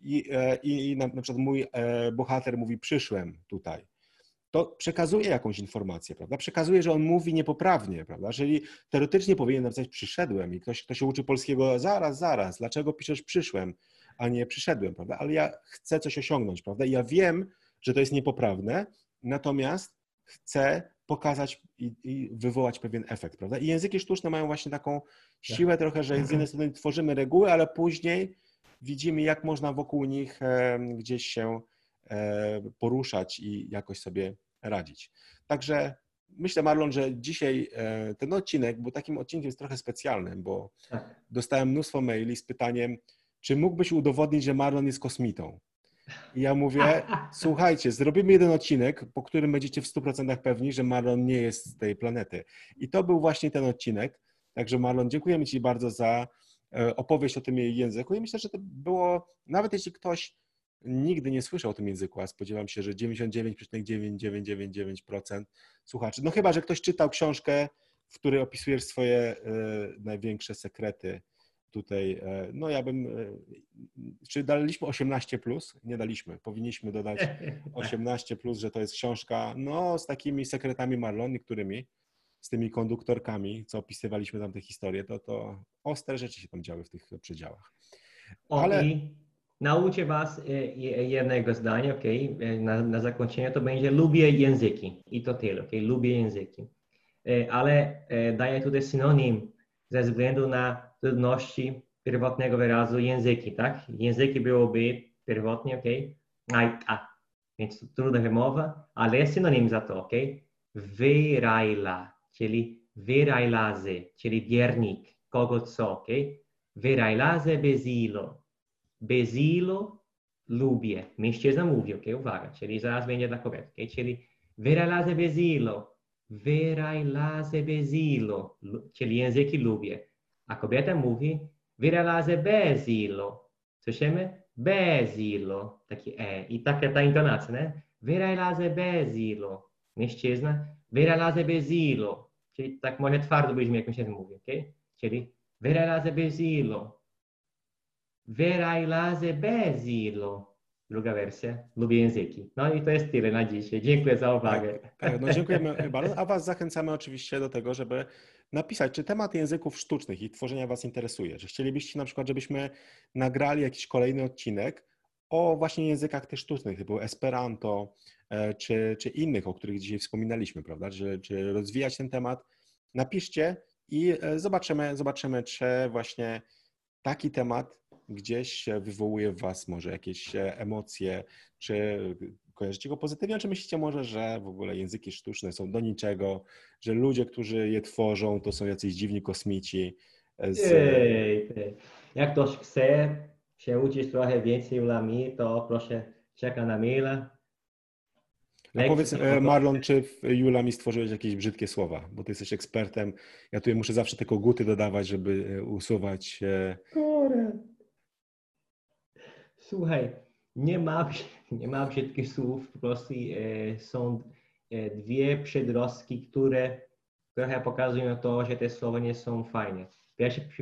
i, e, i, i na, na, przykład mój e, bohater mówi przyszłem tutaj, to przekazuje jakąś informację, prawda? Przekazuje, że on mówi niepoprawnie, prawda? Czyli teoretycznie powinien napisać przyszedłem i ktoś, kto się uczy polskiego, zaraz, zaraz, dlaczego piszesz przyszłem, a nie przyszedłem, prawda? Ale ja chcę coś osiągnąć, prawda? I ja wiem, że to jest niepoprawne, natomiast chcę pokazać i, i, wywołać pewien efekt, prawda? I języki sztuczne mają właśnie taką siłę tak. trochę, że z jednej strony tworzymy reguły, ale później widzimy, jak można wokół nich e, gdzieś się e, poruszać i jakoś sobie radzić. Także myślę, Marlon, że dzisiaj e, ten odcinek był takim odcinkiem trochę specjalnym, bo tak. dostałem mnóstwo maili z pytaniem, czy mógłbyś udowodnić, że Marlon jest kosmitą? I ja mówię, [LAUGHS] słuchajcie, zrobimy jeden odcinek, po którym będziecie w 100% pewni, że Marlon nie jest z tej planety. I to był właśnie ten odcinek. Także Marlon, dziękujemy Ci bardzo za opowieść o tym jej języku i myślę, że to było, nawet jeśli ktoś nigdy nie słyszał o tym języku, a spodziewam się, że 99,9999% słuchaczy, no chyba, że ktoś czytał książkę, w której opisujesz swoje y, największe sekrety tutaj, e, no ja bym, czy daliśmy 18 plus? Nie daliśmy, powinniśmy dodać [LAUGHS] 18 plus, że to jest książka, no z takimi sekretami Marlony, którymi, z tymi konduktorkami, co opisywaliśmy tam te historie, to, to ostre rzeczy się tam działy w tych przedziałach. Ale... Nauczę Was e, jednego zdania, ok? Na, na zakończenie to będzie lubię języki i to tyle, ok? Lubię języki. E, ale daję tutaj synonim ze względu na trudności pierwotnego wyrazu języki, tak? Języki byłoby pierwotnie, ok? A, a. Więc trudna wymowa, ale jest synonim za to, ok? Wyrajla, czyli wyrajlazy, czyli biernik, kogo co, ok? Wyrajlazy bezilo bezilo lubię. Mężczyzna mówi, ok, uwaga, czyli zaraz będzie dla kobiet, ok, czyli wyrajlaze bezilo, wyrajlaze bezilo, czyli języki lubię. A kobieta mówi wyrajlaze bezilo. Słyszymy? Bezilo, taki e. I taka ta intonacja, nie? Wyrajlaze bezilo. Mężczyzna, wyrajlaze bezilo. Czyli tak może twardo brzmi, jak się mówi, ok? Czyli wyrajlaze bezilo. Verajlaze bezilo. Druga wersja, lubię języki. No i to jest tyle na dzisiaj. Dziękuję za uwagę. Tak, tak, no dziękujemy bardzo, a Was zachęcamy oczywiście do tego, żeby napisać, czy temat języków sztucznych i tworzenia Was interesuje, że chcielibyście na przykład, żebyśmy nagrali jakiś kolejny odcinek o właśnie językach tych sztucznych, typu Esperanto, e, czy, czy innych, o których dzisiaj wspominaliśmy, prawda, czy, czy rozwijać ten temat. Napiszcie i e, zobaczymy, zobaczymy, czy właśnie taki temat gdzieś wywołuje w Was może jakieś e, emocje, czy kojarzycie go pozytywnie, czy myślicie może, że w ogóle języki sztuczne są do niczego, że ludzie, którzy je tworzą, to są jacyś dziwni kosmici? Z... Ej, jak ktoś chce się uczyć trochę więcej ulami, to proszę czeka na maila. A powiedz, e, Marlon, czy w Julami stworzyłeś jakieś brzydkie słowa? Bo ty jesteś ekspertem. Ja tutaj muszę zawsze te koguty dodawać, żeby usuwać. Kurde. Słuchaj, nie ma, nie ma brzydkich słów, po prostu e, są e, dwie przedrostki, które trochę pokazują to, że te słowa nie są fajne.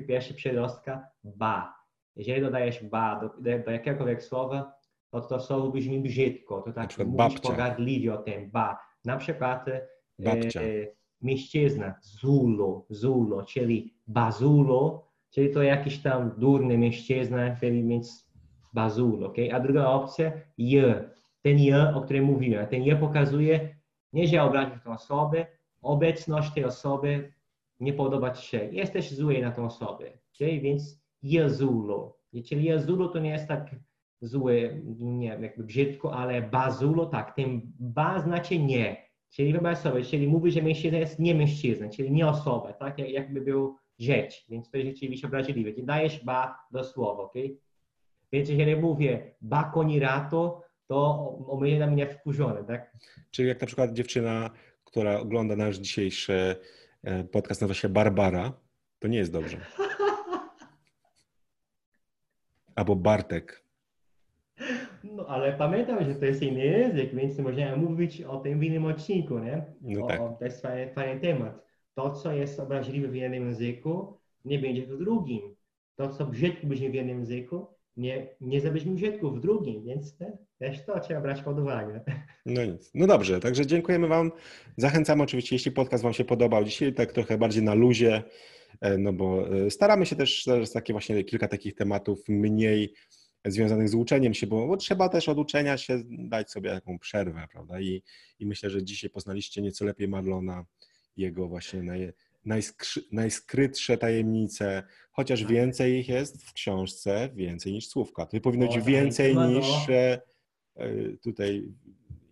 Pierwsza przedrostka, ba. Jeżeli dodajesz ba do, do, jakiegokolwiek słowa, to to słowo brzmi brzydko, to tak mówisz babcia. pogardliwie o tym, ba. Na przykład e, mężczyzna, zulo, zulo, czyli bazulo, czyli to jakiś tam durny mężczyzna, więc Bazul, ok? A druga opcja, je. Ten je, o którym mówiłem, ten je pokazuje, nie że obrazić tę osobę, obecność tej osoby nie podoba ci się. Jesteś zły na tę osobę, ok? Więc Jezulo. Czyli Jezulo to nie jest tak zły, nie wiem, jakby brzydko, ale bazulo, tak, ten ba znaczy nie. Czyli wyobraź sobie, czyli mówi, że mężczyzna jest nie mężczyzna, czyli nie osoba, tak, jakby był rzecz, więc to jest rzeczywiście obraźliwe. Czyli dajesz ba do słowa, ok? Więc jeżeli mówię bakonirato, to będzie na mnie wkurzony, tak? Czyli jak na przykład dziewczyna, która ogląda nasz dzisiejszy e, podcast, nazywa się Barbara, to nie jest dobrze. [LAUGHS] Albo Bartek. No ale pamiętam, że to jest inny język, więc możemy mówić o tym w innym odcinku, nie? No o, tak. To jest fajny, fajny temat. To, co jest obraźliwe w jednym języku, nie będzie w drugim. To, co brzydko będzie w jednym języku, nie, nie zabierzmy użytku w drugim, więc te, też to trzeba brać pod uwagę. No nic. No dobrze, także dziękujemy Wam. Zachęcamy oczywiście, jeśli podcast Wam się podobał dzisiaj, tak trochę bardziej na luzie, no bo e, staramy się też, też takie właśnie kilka takich tematów mniej związanych z uczeniem się, bo, bo trzeba też od uczenia się dać sobie taką przerwę, prawda? I, I myślę, że dzisiaj poznaliście nieco lepiej Marlona, jego właśnie naj, najskrzy, najskrytsze tajemnice, chociaż Tak. więcej ich jest w książce, więcej niż słówka. To powinno być tak, więcej no, no. niż e, e, tutaj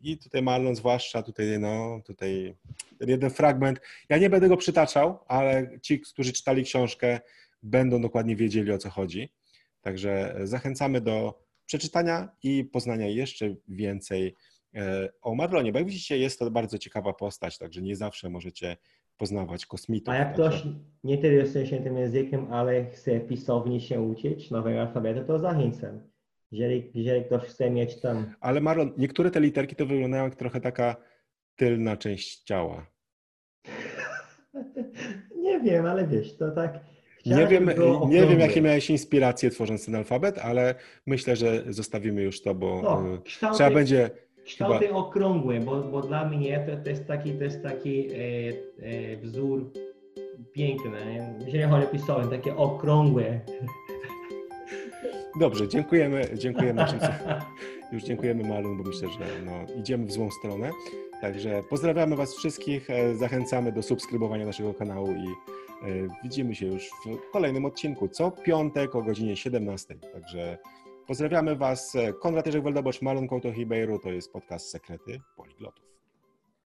i tutaj Marlon zwłaszcza, tutaj no, tutaj ten jeden fragment, ja nie będę go przytaczał, ale ci, którzy czytali książkę, będą dokładnie wiedzieli o co chodzi. Także zachęcamy do przeczytania i poznania jeszcze więcej e, o Marlonie, bo jak widzicie, jest to bardzo ciekawa postać, także nie zawsze możecie poznawać kosmitów. A jak Także- ktoś nie interesuje się tym językiem, ale chce pisownie się uczyć nowego alfabetu, to zachęcam. Jeżeli, jeżeli ktoś chce mieć tam Ale Marlon, niektóre te literki to wyglądają jak trochę taka tylna część ciała. [LAUGHS] Nie wiem, ale wiesz, to tak. Nie wiem, nie wiem, jakie miałeś inspiracje tworząc ten alfabet, ale myślę, że zostawimy już to, bo No, kształty, trzeba będzie. kształty okrągłe, bo, bo dla mnie to, to jest taki, to jest taki e, e, wzór piękny. nie? Jeżeli chodzi o pisownie, takie okrągłe. Dobrze, dziękujemy, dziękujemy Już dziękujemy Marlon, bo myślę, że no, idziemy w złą stronę. Także pozdrawiamy Was wszystkich, e, zachęcamy do subskrybowania naszego kanału i e, widzimy się już w kolejnym odcinku, co piątek o godzinie 17. Także pozdrawiamy Was. Konrad Jerzek Waldobocz, Marlon Couto Ribeiro, to jest podcast Sekrety Poliglotów.